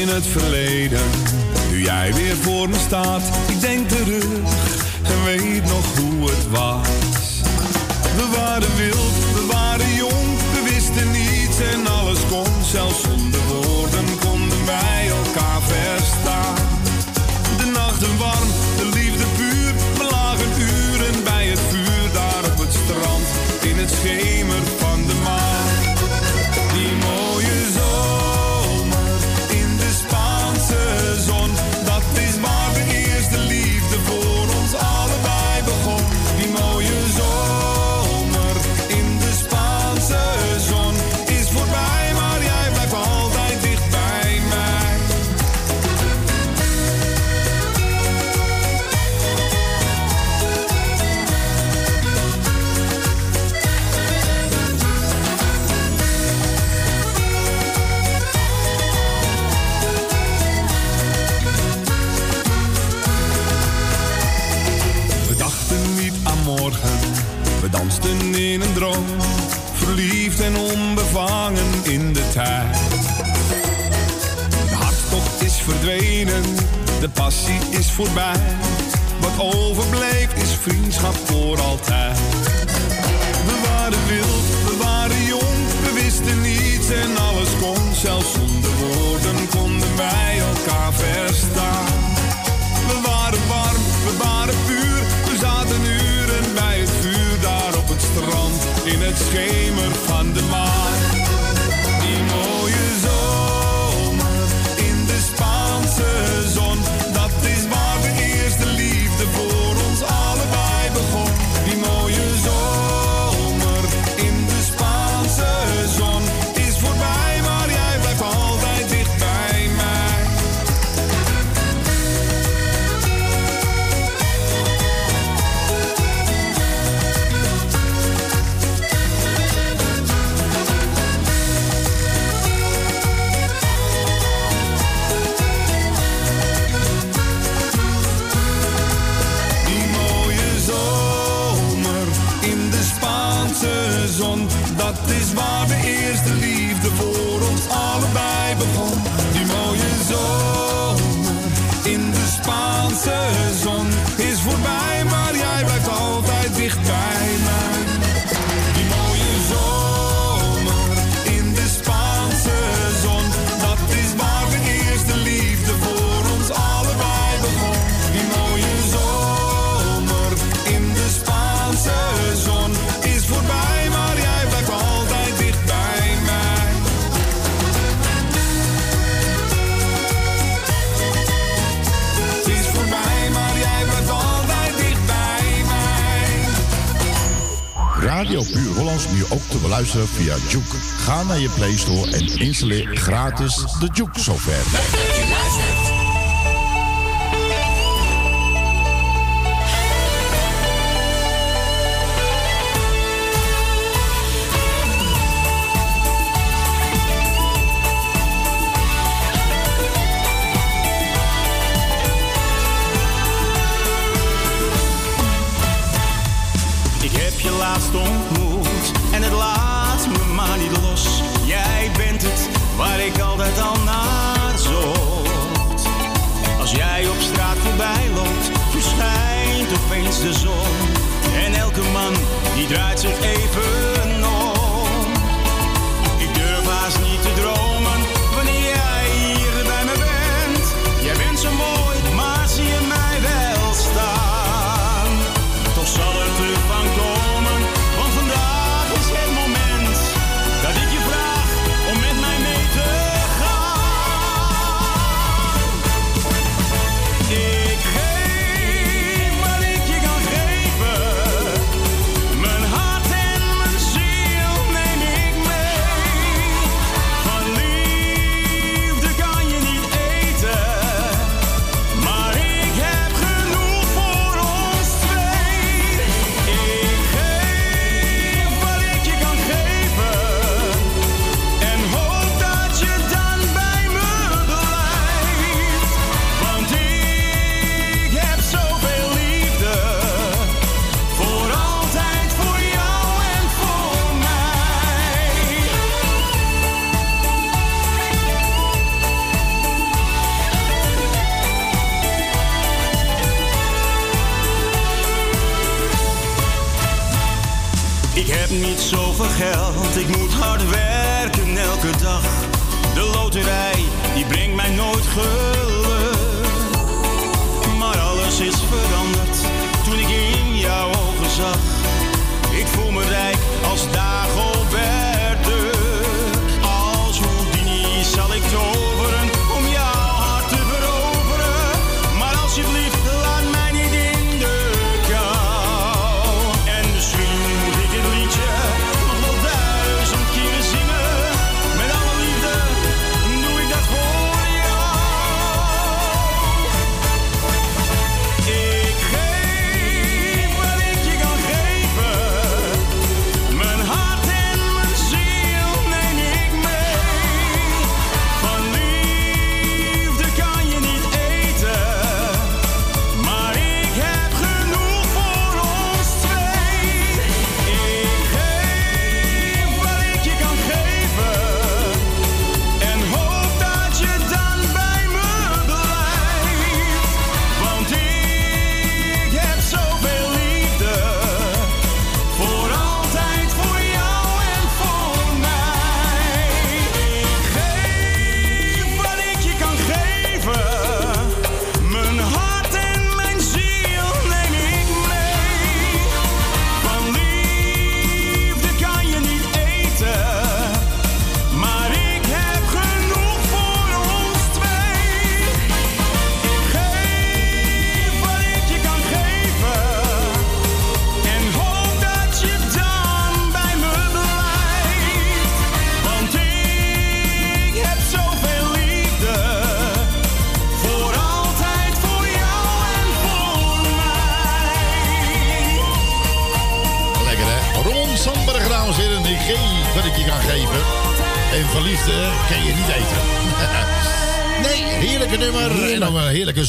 in het verleden. Nu jij weer voor me staat, ik denk terug en weet nog hoe het was. We waren wild, we waren jong, we wisten niets en alles kon. Zelfs zonder woorden konden wij elkaar verstaan. De nachten warm, de liefde puur, we lagen uren bij het vuur daar op het strand in het scheep. via Juke. Ga naar je Play Store en installeer gratis de Juke software.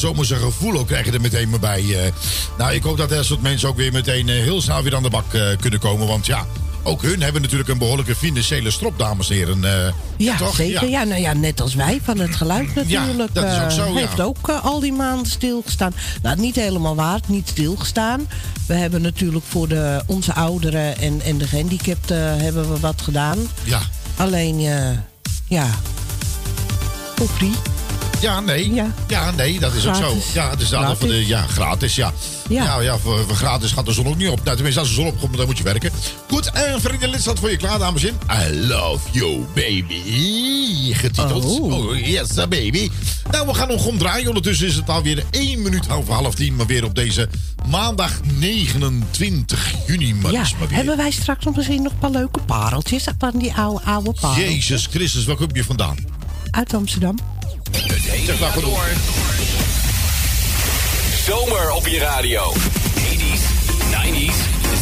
Een heerlijke zomerse gevoel ook krijg je er meteen maar bij. eh. nou, ik hoop dat dat soort mensen ook weer meteen eh, heel snel weer aan de bak eh, kunnen komen. Want ja, ook hun hebben natuurlijk een behoorlijke financiële strop, dames en heren. Ja, toch? zeker. Ja. nou ja, net als wij van het geluid natuurlijk. dat is ook zo, ja. Heeft ook al die maanden stilgestaan. Nou, niet helemaal waar, niet stilgestaan. We hebben natuurlijk voor de, onze ouderen en, en de gehandicapten hebben we wat gedaan. Ja. Alleen, ja, free. Ja, nee. Ja, nee, dat is ook zo. Ja, het is voor de, Gratis. ja, gratis, ja. Ja. Ja, ja voor, voor gratis gaat de zon ook niet op. Nou, tenminste, als de zon opkomt, dan moet je werken. Goed, en vrienden, lid staat voor je klaar, dames en heren. I love you, baby. Getiteld. Oh, yes, uh, baby. Nou, we gaan nog omdraaien. Ondertussen is het alweer 1 minuut over half tien. Maar weer op deze maandag 29 juni. Maar Ja, is maar weer. hebben wij straks nog misschien nog een paar leuke pareltjes van die oude, oude pareltjes? Jezus Christus, waar kom je vandaan? Uit Amsterdam. Zeg maar genoeg. Zomer op je radio. 80s, 90s,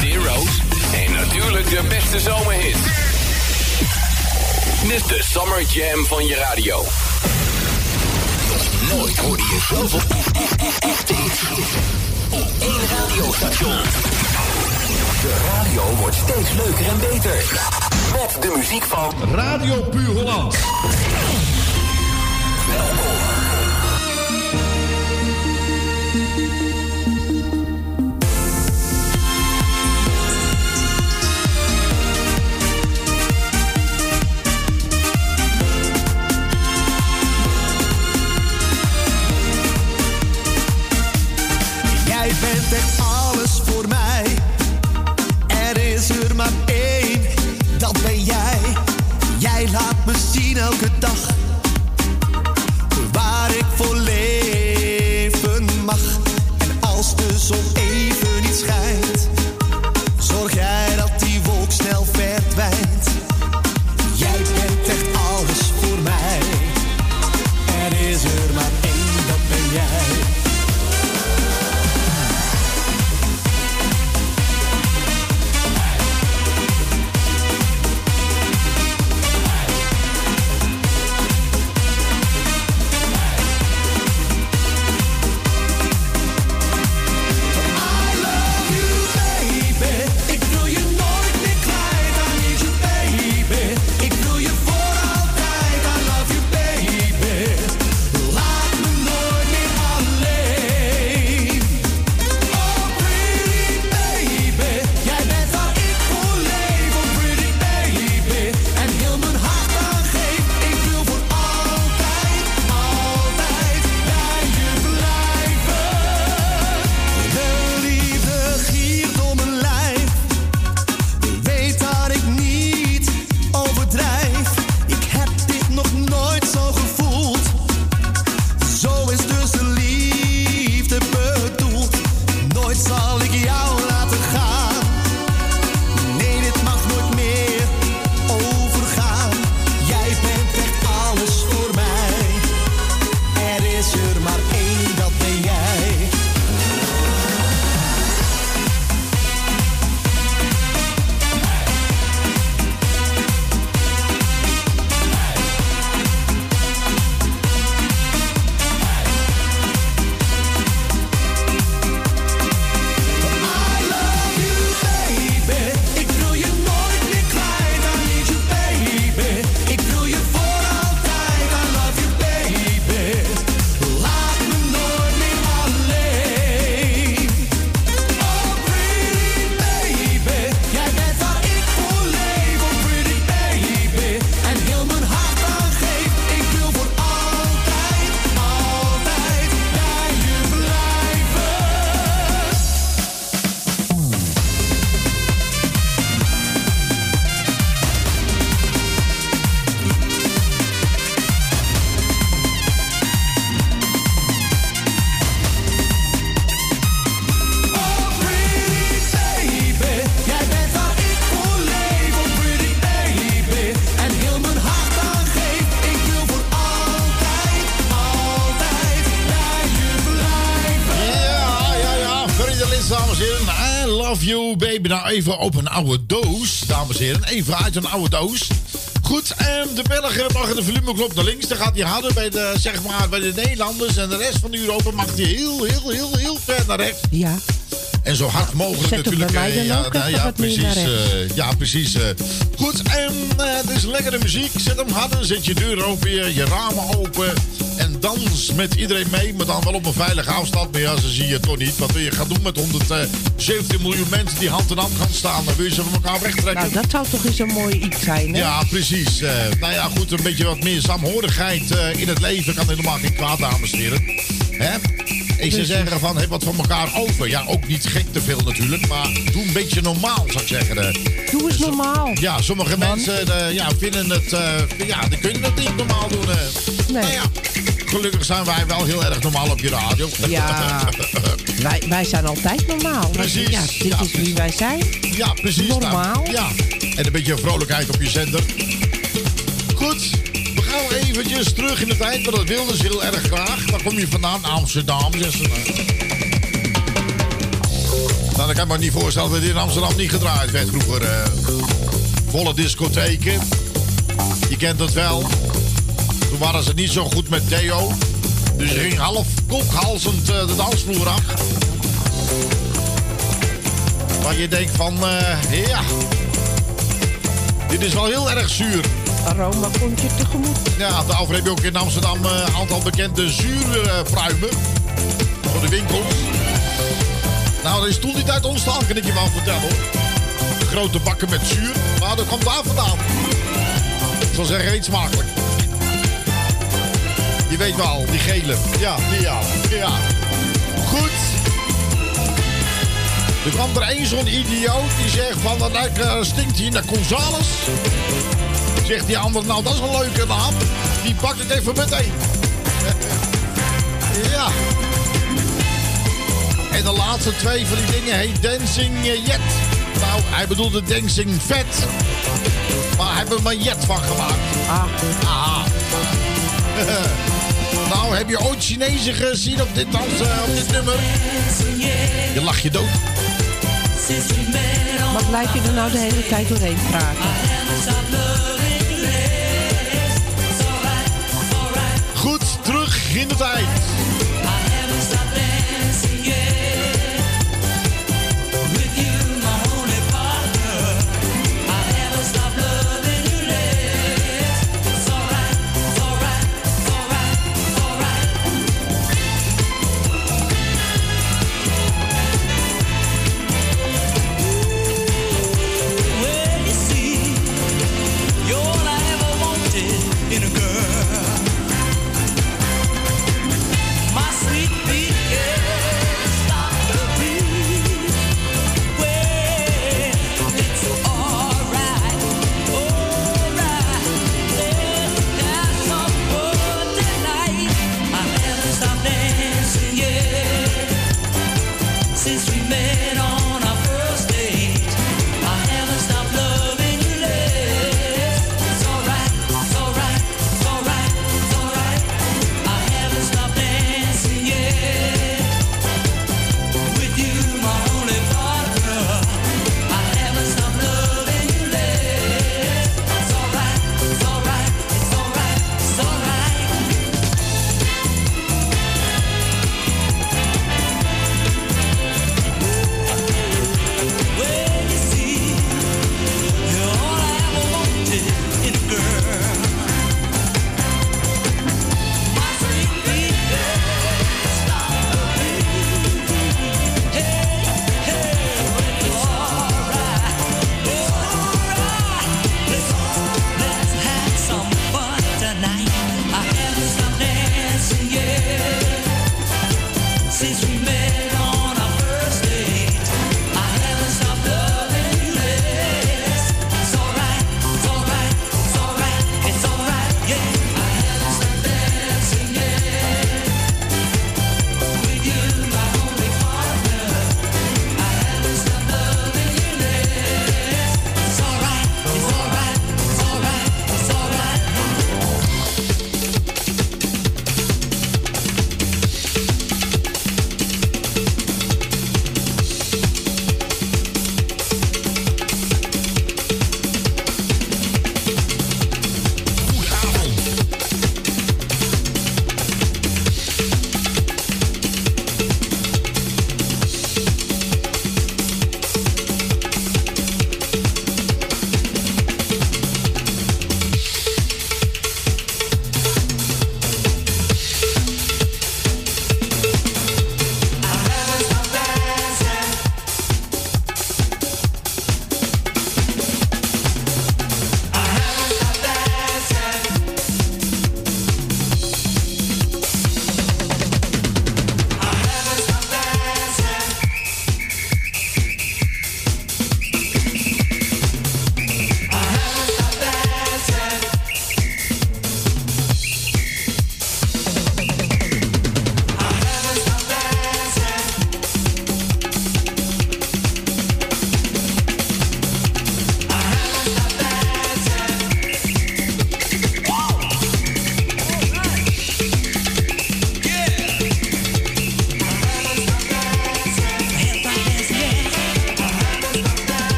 zeros en natuurlijk de beste zomerhits. Dit is de Summer Jam van je radio. Nooit hoorde je zoveel echte hits op één radiostation. De radio wordt steeds leuker en beter. Met de muziek van Radio Puur Holland. Jij bent er alles voor mij. Er is er maar één, dat ben jij. Jij laat me zien elke dag. Zon even niet schijnt, even op een oude doos, dames en heren. Even uit een oude doos. Goed, en de Belgen mag de volumeknop naar links. Dan gaat hij harder bij de, zeg maar, bij de Nederlanders. En de rest van Europa mag hij heel, heel, heel, heel ver naar rechts. Ja. En zo hard mogelijk Zet natuurlijk. bij mij eh, ja, ook nou, even ja, precies. rechts. eh, ja, precies. eh. Goed, en eh, het is lekkere muziek. Zet hem harder, zet je deur open, je ramen open. Dans met iedereen mee, maar dan wel op een veilige afstand. Maar ja, ze zie je toch niet. Wat wil je gaan doen met 117 miljoen mensen die hand in hand gaan staan? Dan wil je ze van elkaar wegtrekken. Nou, dat zou toch eens een mooi iets zijn, hè? Ja, precies. Eh, nou ja, goed, een beetje wat meer saamhorigheid eh, in het leven kan helemaal geen kwaad, dames en heren. Hè? Ik zou zeggen van, heb wat van elkaar over. Ja, ook niet gek te veel natuurlijk, maar doe een beetje normaal, zou ik zeggen. eh. Doe eens normaal. Ja, sommige mensen ja, vinden het, eh, ja, die kunnen het niet normaal doen. Nee. Nou ja, gelukkig zijn wij wel heel erg normaal op je radio. Ja. Wij, wij zijn altijd normaal. Precies. Ja, dit Ja, is wie wij zijn. Ja, precies. Normaal. Nou, ja. En een beetje vrolijkheid op je zender. Goed, we gaan eventjes terug in de tijd, want dat wilden ze heel erg graag. Waar kom je vandaan? Amsterdam, zegt ze. Nou, kan ik me niet voorstellen dat dit in Amsterdam niet gedraaid werd vroeger. eh. volle discotheken. Je kent het wel. Toen waren ze niet zo goed met Deo. Dus ging half kokhalzend eh, de dansvloer af. Waar je denkt van, eh, ja, dit is wel heel erg zuur. Aroma komt je tegemoet. Ja, daarover heb je ook in Amsterdam eh, een aantal bekende zuurpruimen. voor de winkels. Nou, er is toen die tijd ontstaan, kan ik je wel vertellen hoor. Grote bakken met zuur. Maar dat komt daar vandaan. Ik zal zeggen, eet smakelijk. Je weet wel, die gele. Ja, ja. Ja. Goed. Er kwam er één zo'n idioot die zegt van, dat lijkt, eh, stinkt hier naar Gonzales. zegt die ander, nou dat is een leuke naam. Die pakt het even meteen. ja. En de laatste twee van die dingen heet Dancing Jet. Nou, hij bedoelde Dancing Vet. Maar hij heeft er maar Jet van gemaakt. Ah. Aha. nou, heb je ooit Chinezen gezien op dit, dans, op dit nummer? Je lacht je dood. Maar blijf je er nou de hele tijd doorheen praten? Goed, terug in de tijd.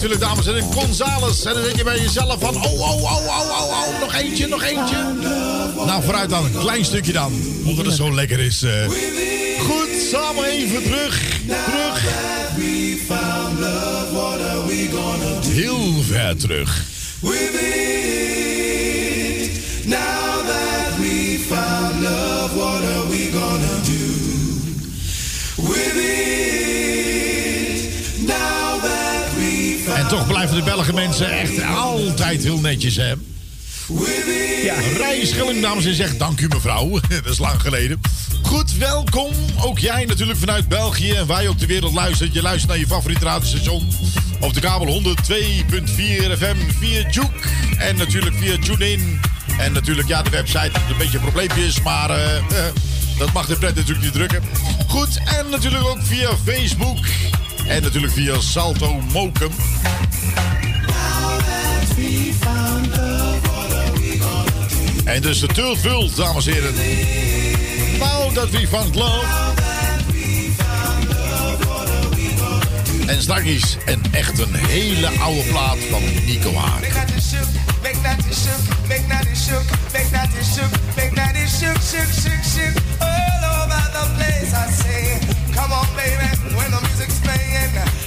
Natuurlijk, dames en heren. Gonzales. En dan denk je bij jezelf van... Oh, oh, oh, oh, oh, oh. Nog eentje, nog eentje. Nou, vooruit dan. Een klein stukje dan. Omdat het zo lekker is. eh. Goed, samen even terug. Terug. Heel ver terug. Now that we found love, what are we gonna do with it? Toch blijven de Belgen mensen echt altijd heel netjes, hè? Ja, Rijschelling, dames en heren, dank u mevrouw. Dat is lang geleden. Goed, welkom. Ook jij natuurlijk vanuit België en wij ook de wereld luistert. Je luistert naar je favoriete radiostation op de kabel 102.4 FM via Juke. En natuurlijk via TuneIn. En natuurlijk, ja, de website een beetje probleempjes, maar eh, dat mag de pret natuurlijk niet drukken. Goed, en natuurlijk ook via Facebook. En natuurlijk via Salto Mokum. En dus de Turtvult, dames en heren. Now that we found love. En straks een echt een hele oude plaat van Nico Haak. Make Come on, baby, when the music's playing.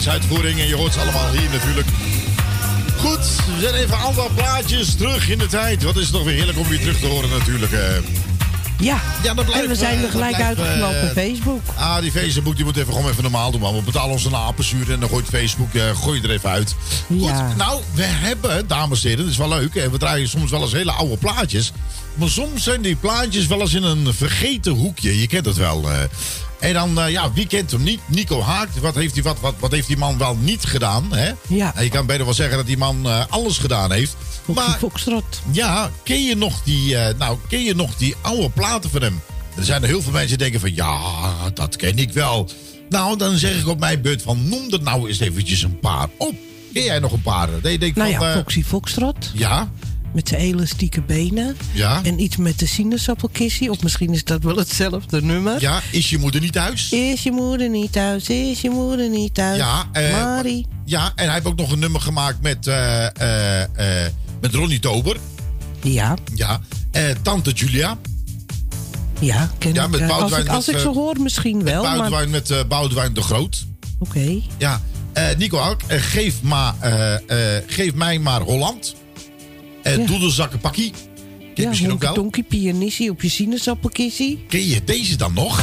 Heerlijke 12 inch uitvoering. En je hoort ze allemaal hier natuurlijk. Goed, we zijn even een aantal plaatjes terug in de tijd. Wat is het toch weer heerlijk om weer terug te horen natuurlijk. eh. Ja, Ja, dat blijft, en we zijn eh, er gelijk dat blijft, uitgelopen eh, op Facebook. Ah, die Facebook die moet even gewoon even normaal doen, man. We betalen ons een apenzuur en dan gooit Facebook eh, gooi je er even uit. Goed, Ja. nou, we hebben, dames en heren, dat is wel leuk. hè, We draaien soms wel eens hele oude plaatjes. Maar soms zijn die plaatjes wel eens in een vergeten hoekje. Je kent het wel. eh. En dan, eh, ja, wie kent hem niet? Nico Haak. Wat heeft die, wat, wat, wat heeft die man wel niet gedaan? Hè? Ja. En je kan beter wel zeggen dat die man eh, alles gedaan heeft. Maar, Foxtrot. ja, ken je nog die, eh, nou, ken je nog die oude platen van hem? Er zijn er heel veel mensen die denken van, ja, dat ken ik wel. Nou, dan zeg ik op mijn beurt van, noem er nou eens eventjes een paar op. Ken jij nog een paar? Dat je denkt Nou van, ja, Foxy Foxtrot. ja, Met zijn elastieke benen. Ja. En iets met de sinaasappelkissie. Of misschien is dat wel hetzelfde nummer. ja, is je moeder niet thuis? Is je moeder niet thuis? Is je moeder niet thuis? Ja, eh, Marie. Ja, en hij heeft ook nog een nummer gemaakt met, eh, eh, eh, met Ronnie Tober. Ja. Ja, Tante Julia. Ja, ken Ja, ik. met eh, als ik, als met, ik ze hoor, misschien wel. Maar... Boudewijn met eh Boudewijn de Groot. Oké. Ja, Nico eh, geef, maar, geef mij maar Holland. Uh, Ja. Doedelzakkenpakkie. Ken je Ja, misschien ook wel? Donkie pianissie op je sinaasappelkissie. Ken je deze dan nog?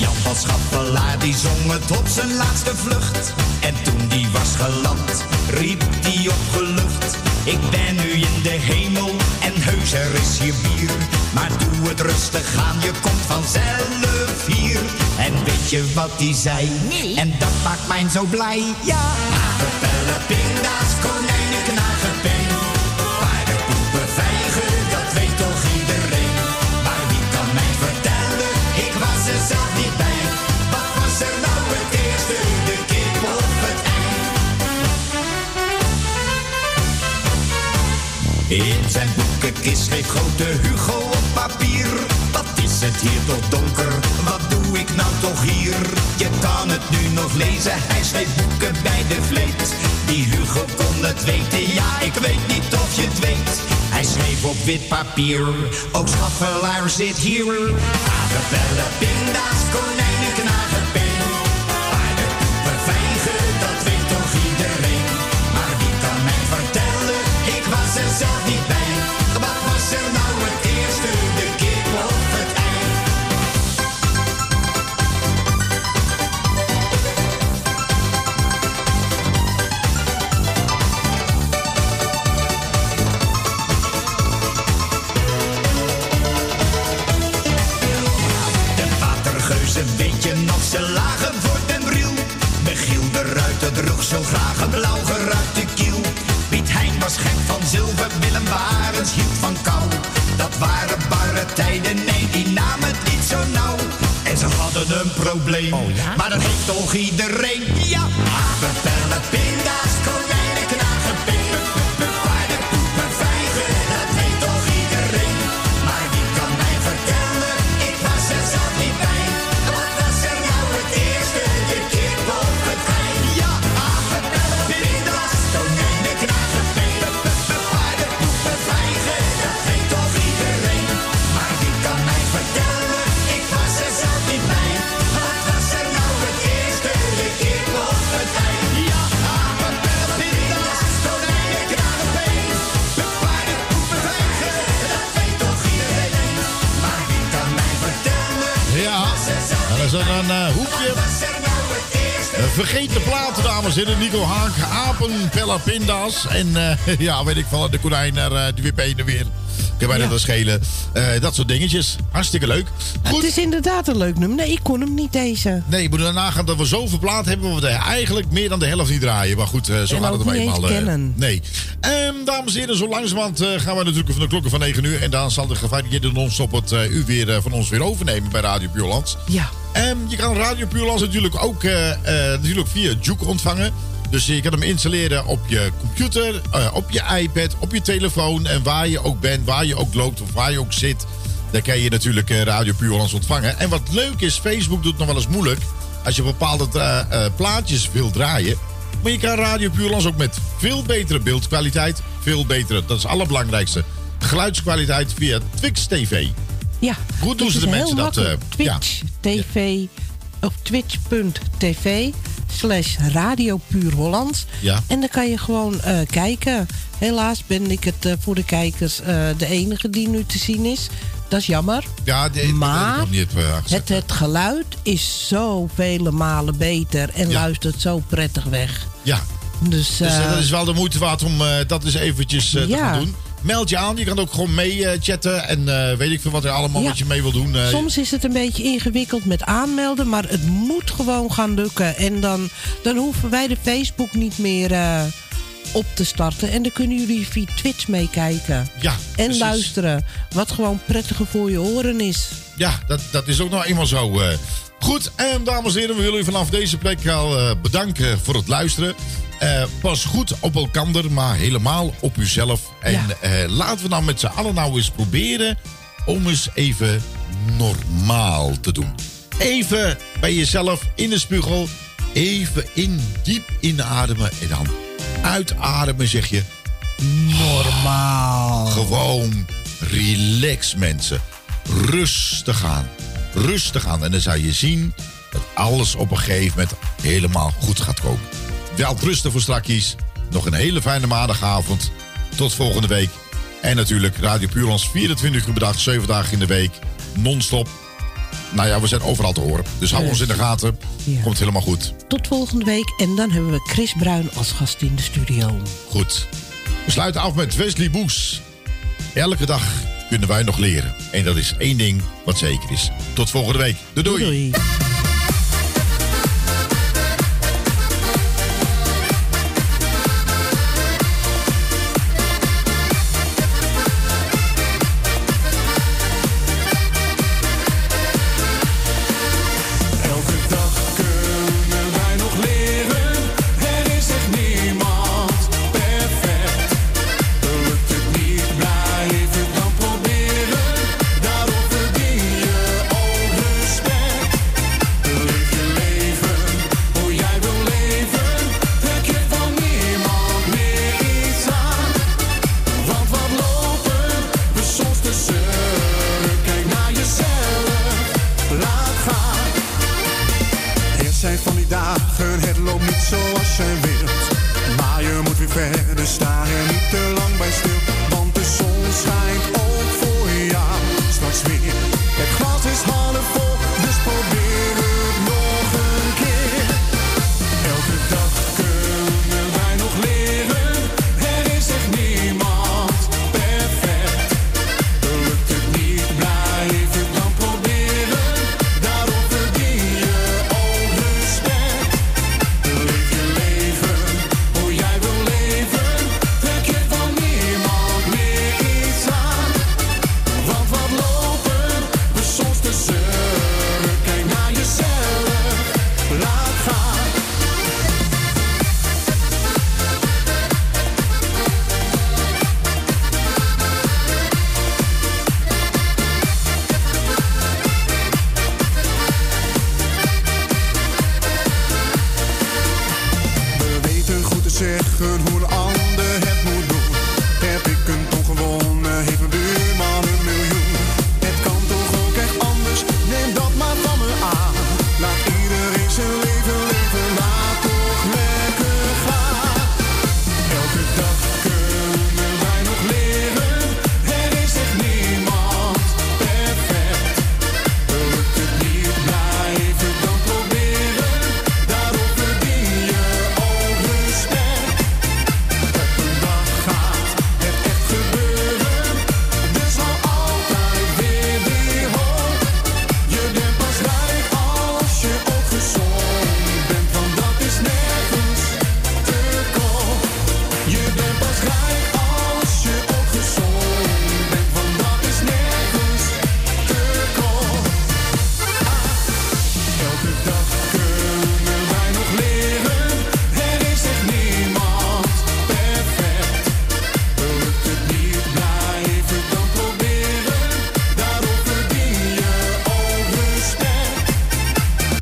Jan van Schaffelaar die zong het op zijn laatste vlucht. En toen die was geland, riep die opgelucht. Ik ben nu in de hemel en heus er is hier bier. Maar doe het rustig aan, je komt vanzelf hier. En weet je wat die zei? Nee. En dat maakt mij zo blij. Ja. Aardappelen, pinda's, konijnen, knagen, pen. Paardenpoepen, vijgen, dat weet toch iedereen. Maar wie kan mij vertellen? Ik was er zelf niet bij. Wat was er nou het eerste? De kip of het ei? In zijn boekenkist schreef grote Hugo op papier. Wat is het hier toch donker? Ik nou toch hier? Je kan het nu nog lezen, hij schreef boeken bij de vleet. Die Hugo kon het weten, ja, ik weet niet of je het weet. Hij schreef op wit papier, ook schaffelaar zit hier. Aardappelen, pinda's, konijnen, knagen, Pella, pinda's. En eh, ja, weet ik wel, de konijn naar eh, de wip heen en weer. Kun mij Ja. dat schelen. Eh, dat soort dingetjes. Hartstikke leuk. Het is inderdaad een leuk nummer. Nee, ik kon hem niet deze. Nee, ik moet daarna gaan dat we zoveel plaat hebben. We er eigenlijk meer dan de helft niet draaien. Maar goed, eh, zo En gaat het eenmaal. kennen. nee. Ehm, dames en heren, zo langzamerhand gaan we natuurlijk van de klokken van 9 uur. En dan zal de gevarieerde non-stop het u weer van ons weer overnemen bij Radio Puurlands. Ja. Ehm, je kan Radio Puurlands natuurlijk ook natuurlijk via Juke ontvangen. Dus je kan hem installeren op je computer, eh, op je iPad, op je telefoon. En waar je ook bent, waar je ook loopt of waar je ook zit. Dan kan je natuurlijk eh, Radio Puurlands ontvangen. En wat leuk is, Facebook doet nog wel eens moeilijk. Als je bepaalde eh, plaatjes wil draaien. Maar je kan Radio Puurlands ook met veel betere beeldkwaliteit. Veel betere, dat is het allerbelangrijkste. Geluidskwaliteit via Twix TV. Ja. Hoe doen ze de mensen dat, eh, ja. Twitch TV of twitch.tv slash Radio Puur Hollands. Ja. En dan kan je gewoon eh, kijken. Helaas ben ik het eh, voor de kijkers eh, de enige die nu te zien is. Dat is jammer. Ja, Maar niet. Het, het geluid is zo vele malen beter en luistert zo prettig weg. Ja. Dus, Dus dat is wel de moeite waard om dat eens eventjes te gaan doen. Meld je aan, je kan ook gewoon mee eh, chatten en eh, weet ik veel wat er allemaal Ja. wat je mee wil doen. eh. Soms is het een beetje ingewikkeld met aanmelden, maar het moet gewoon gaan lukken. En dan, dan hoeven wij de Facebook niet meer op te starten. En dan kunnen jullie via Twitch meekijken. Ja, En precies. luisteren. Wat gewoon prettiger voor je oren is. Ja, dat, dat is ook nou eenmaal zo. Goed, en dames en heren, we willen u vanaf deze plek al bedanken voor het luisteren. Eh, pas goed op elkander, maar helemaal op uzelf. En eh, laten we nou met z'n allen nou eens proberen om eens even normaal te doen. Even bij jezelf in de spiegel. Even in, diep inademen en dan uitademen zeg je... Normaal. Gewoon relax mensen. Rustig aan. Rustig aan. En dan zou je zien dat alles op een gegeven moment helemaal goed gaat komen. Wel rusten voor strakjes. Nog een hele fijne maandagavond. Tot volgende week. En natuurlijk Radio Puurlands 24 uur per dag, 7 dagen in de week. Non-stop. Nou ja, we zijn overal te horen. Dus hou ons in de gaten. Komt helemaal goed. Tot volgende week. En dan hebben we Chris Bruin als gast in de studio. Goed. We sluiten af met Wesley Boes. Elke dag kunnen wij nog leren. En dat is één ding wat zeker is. Tot volgende week. doei. doei. doei.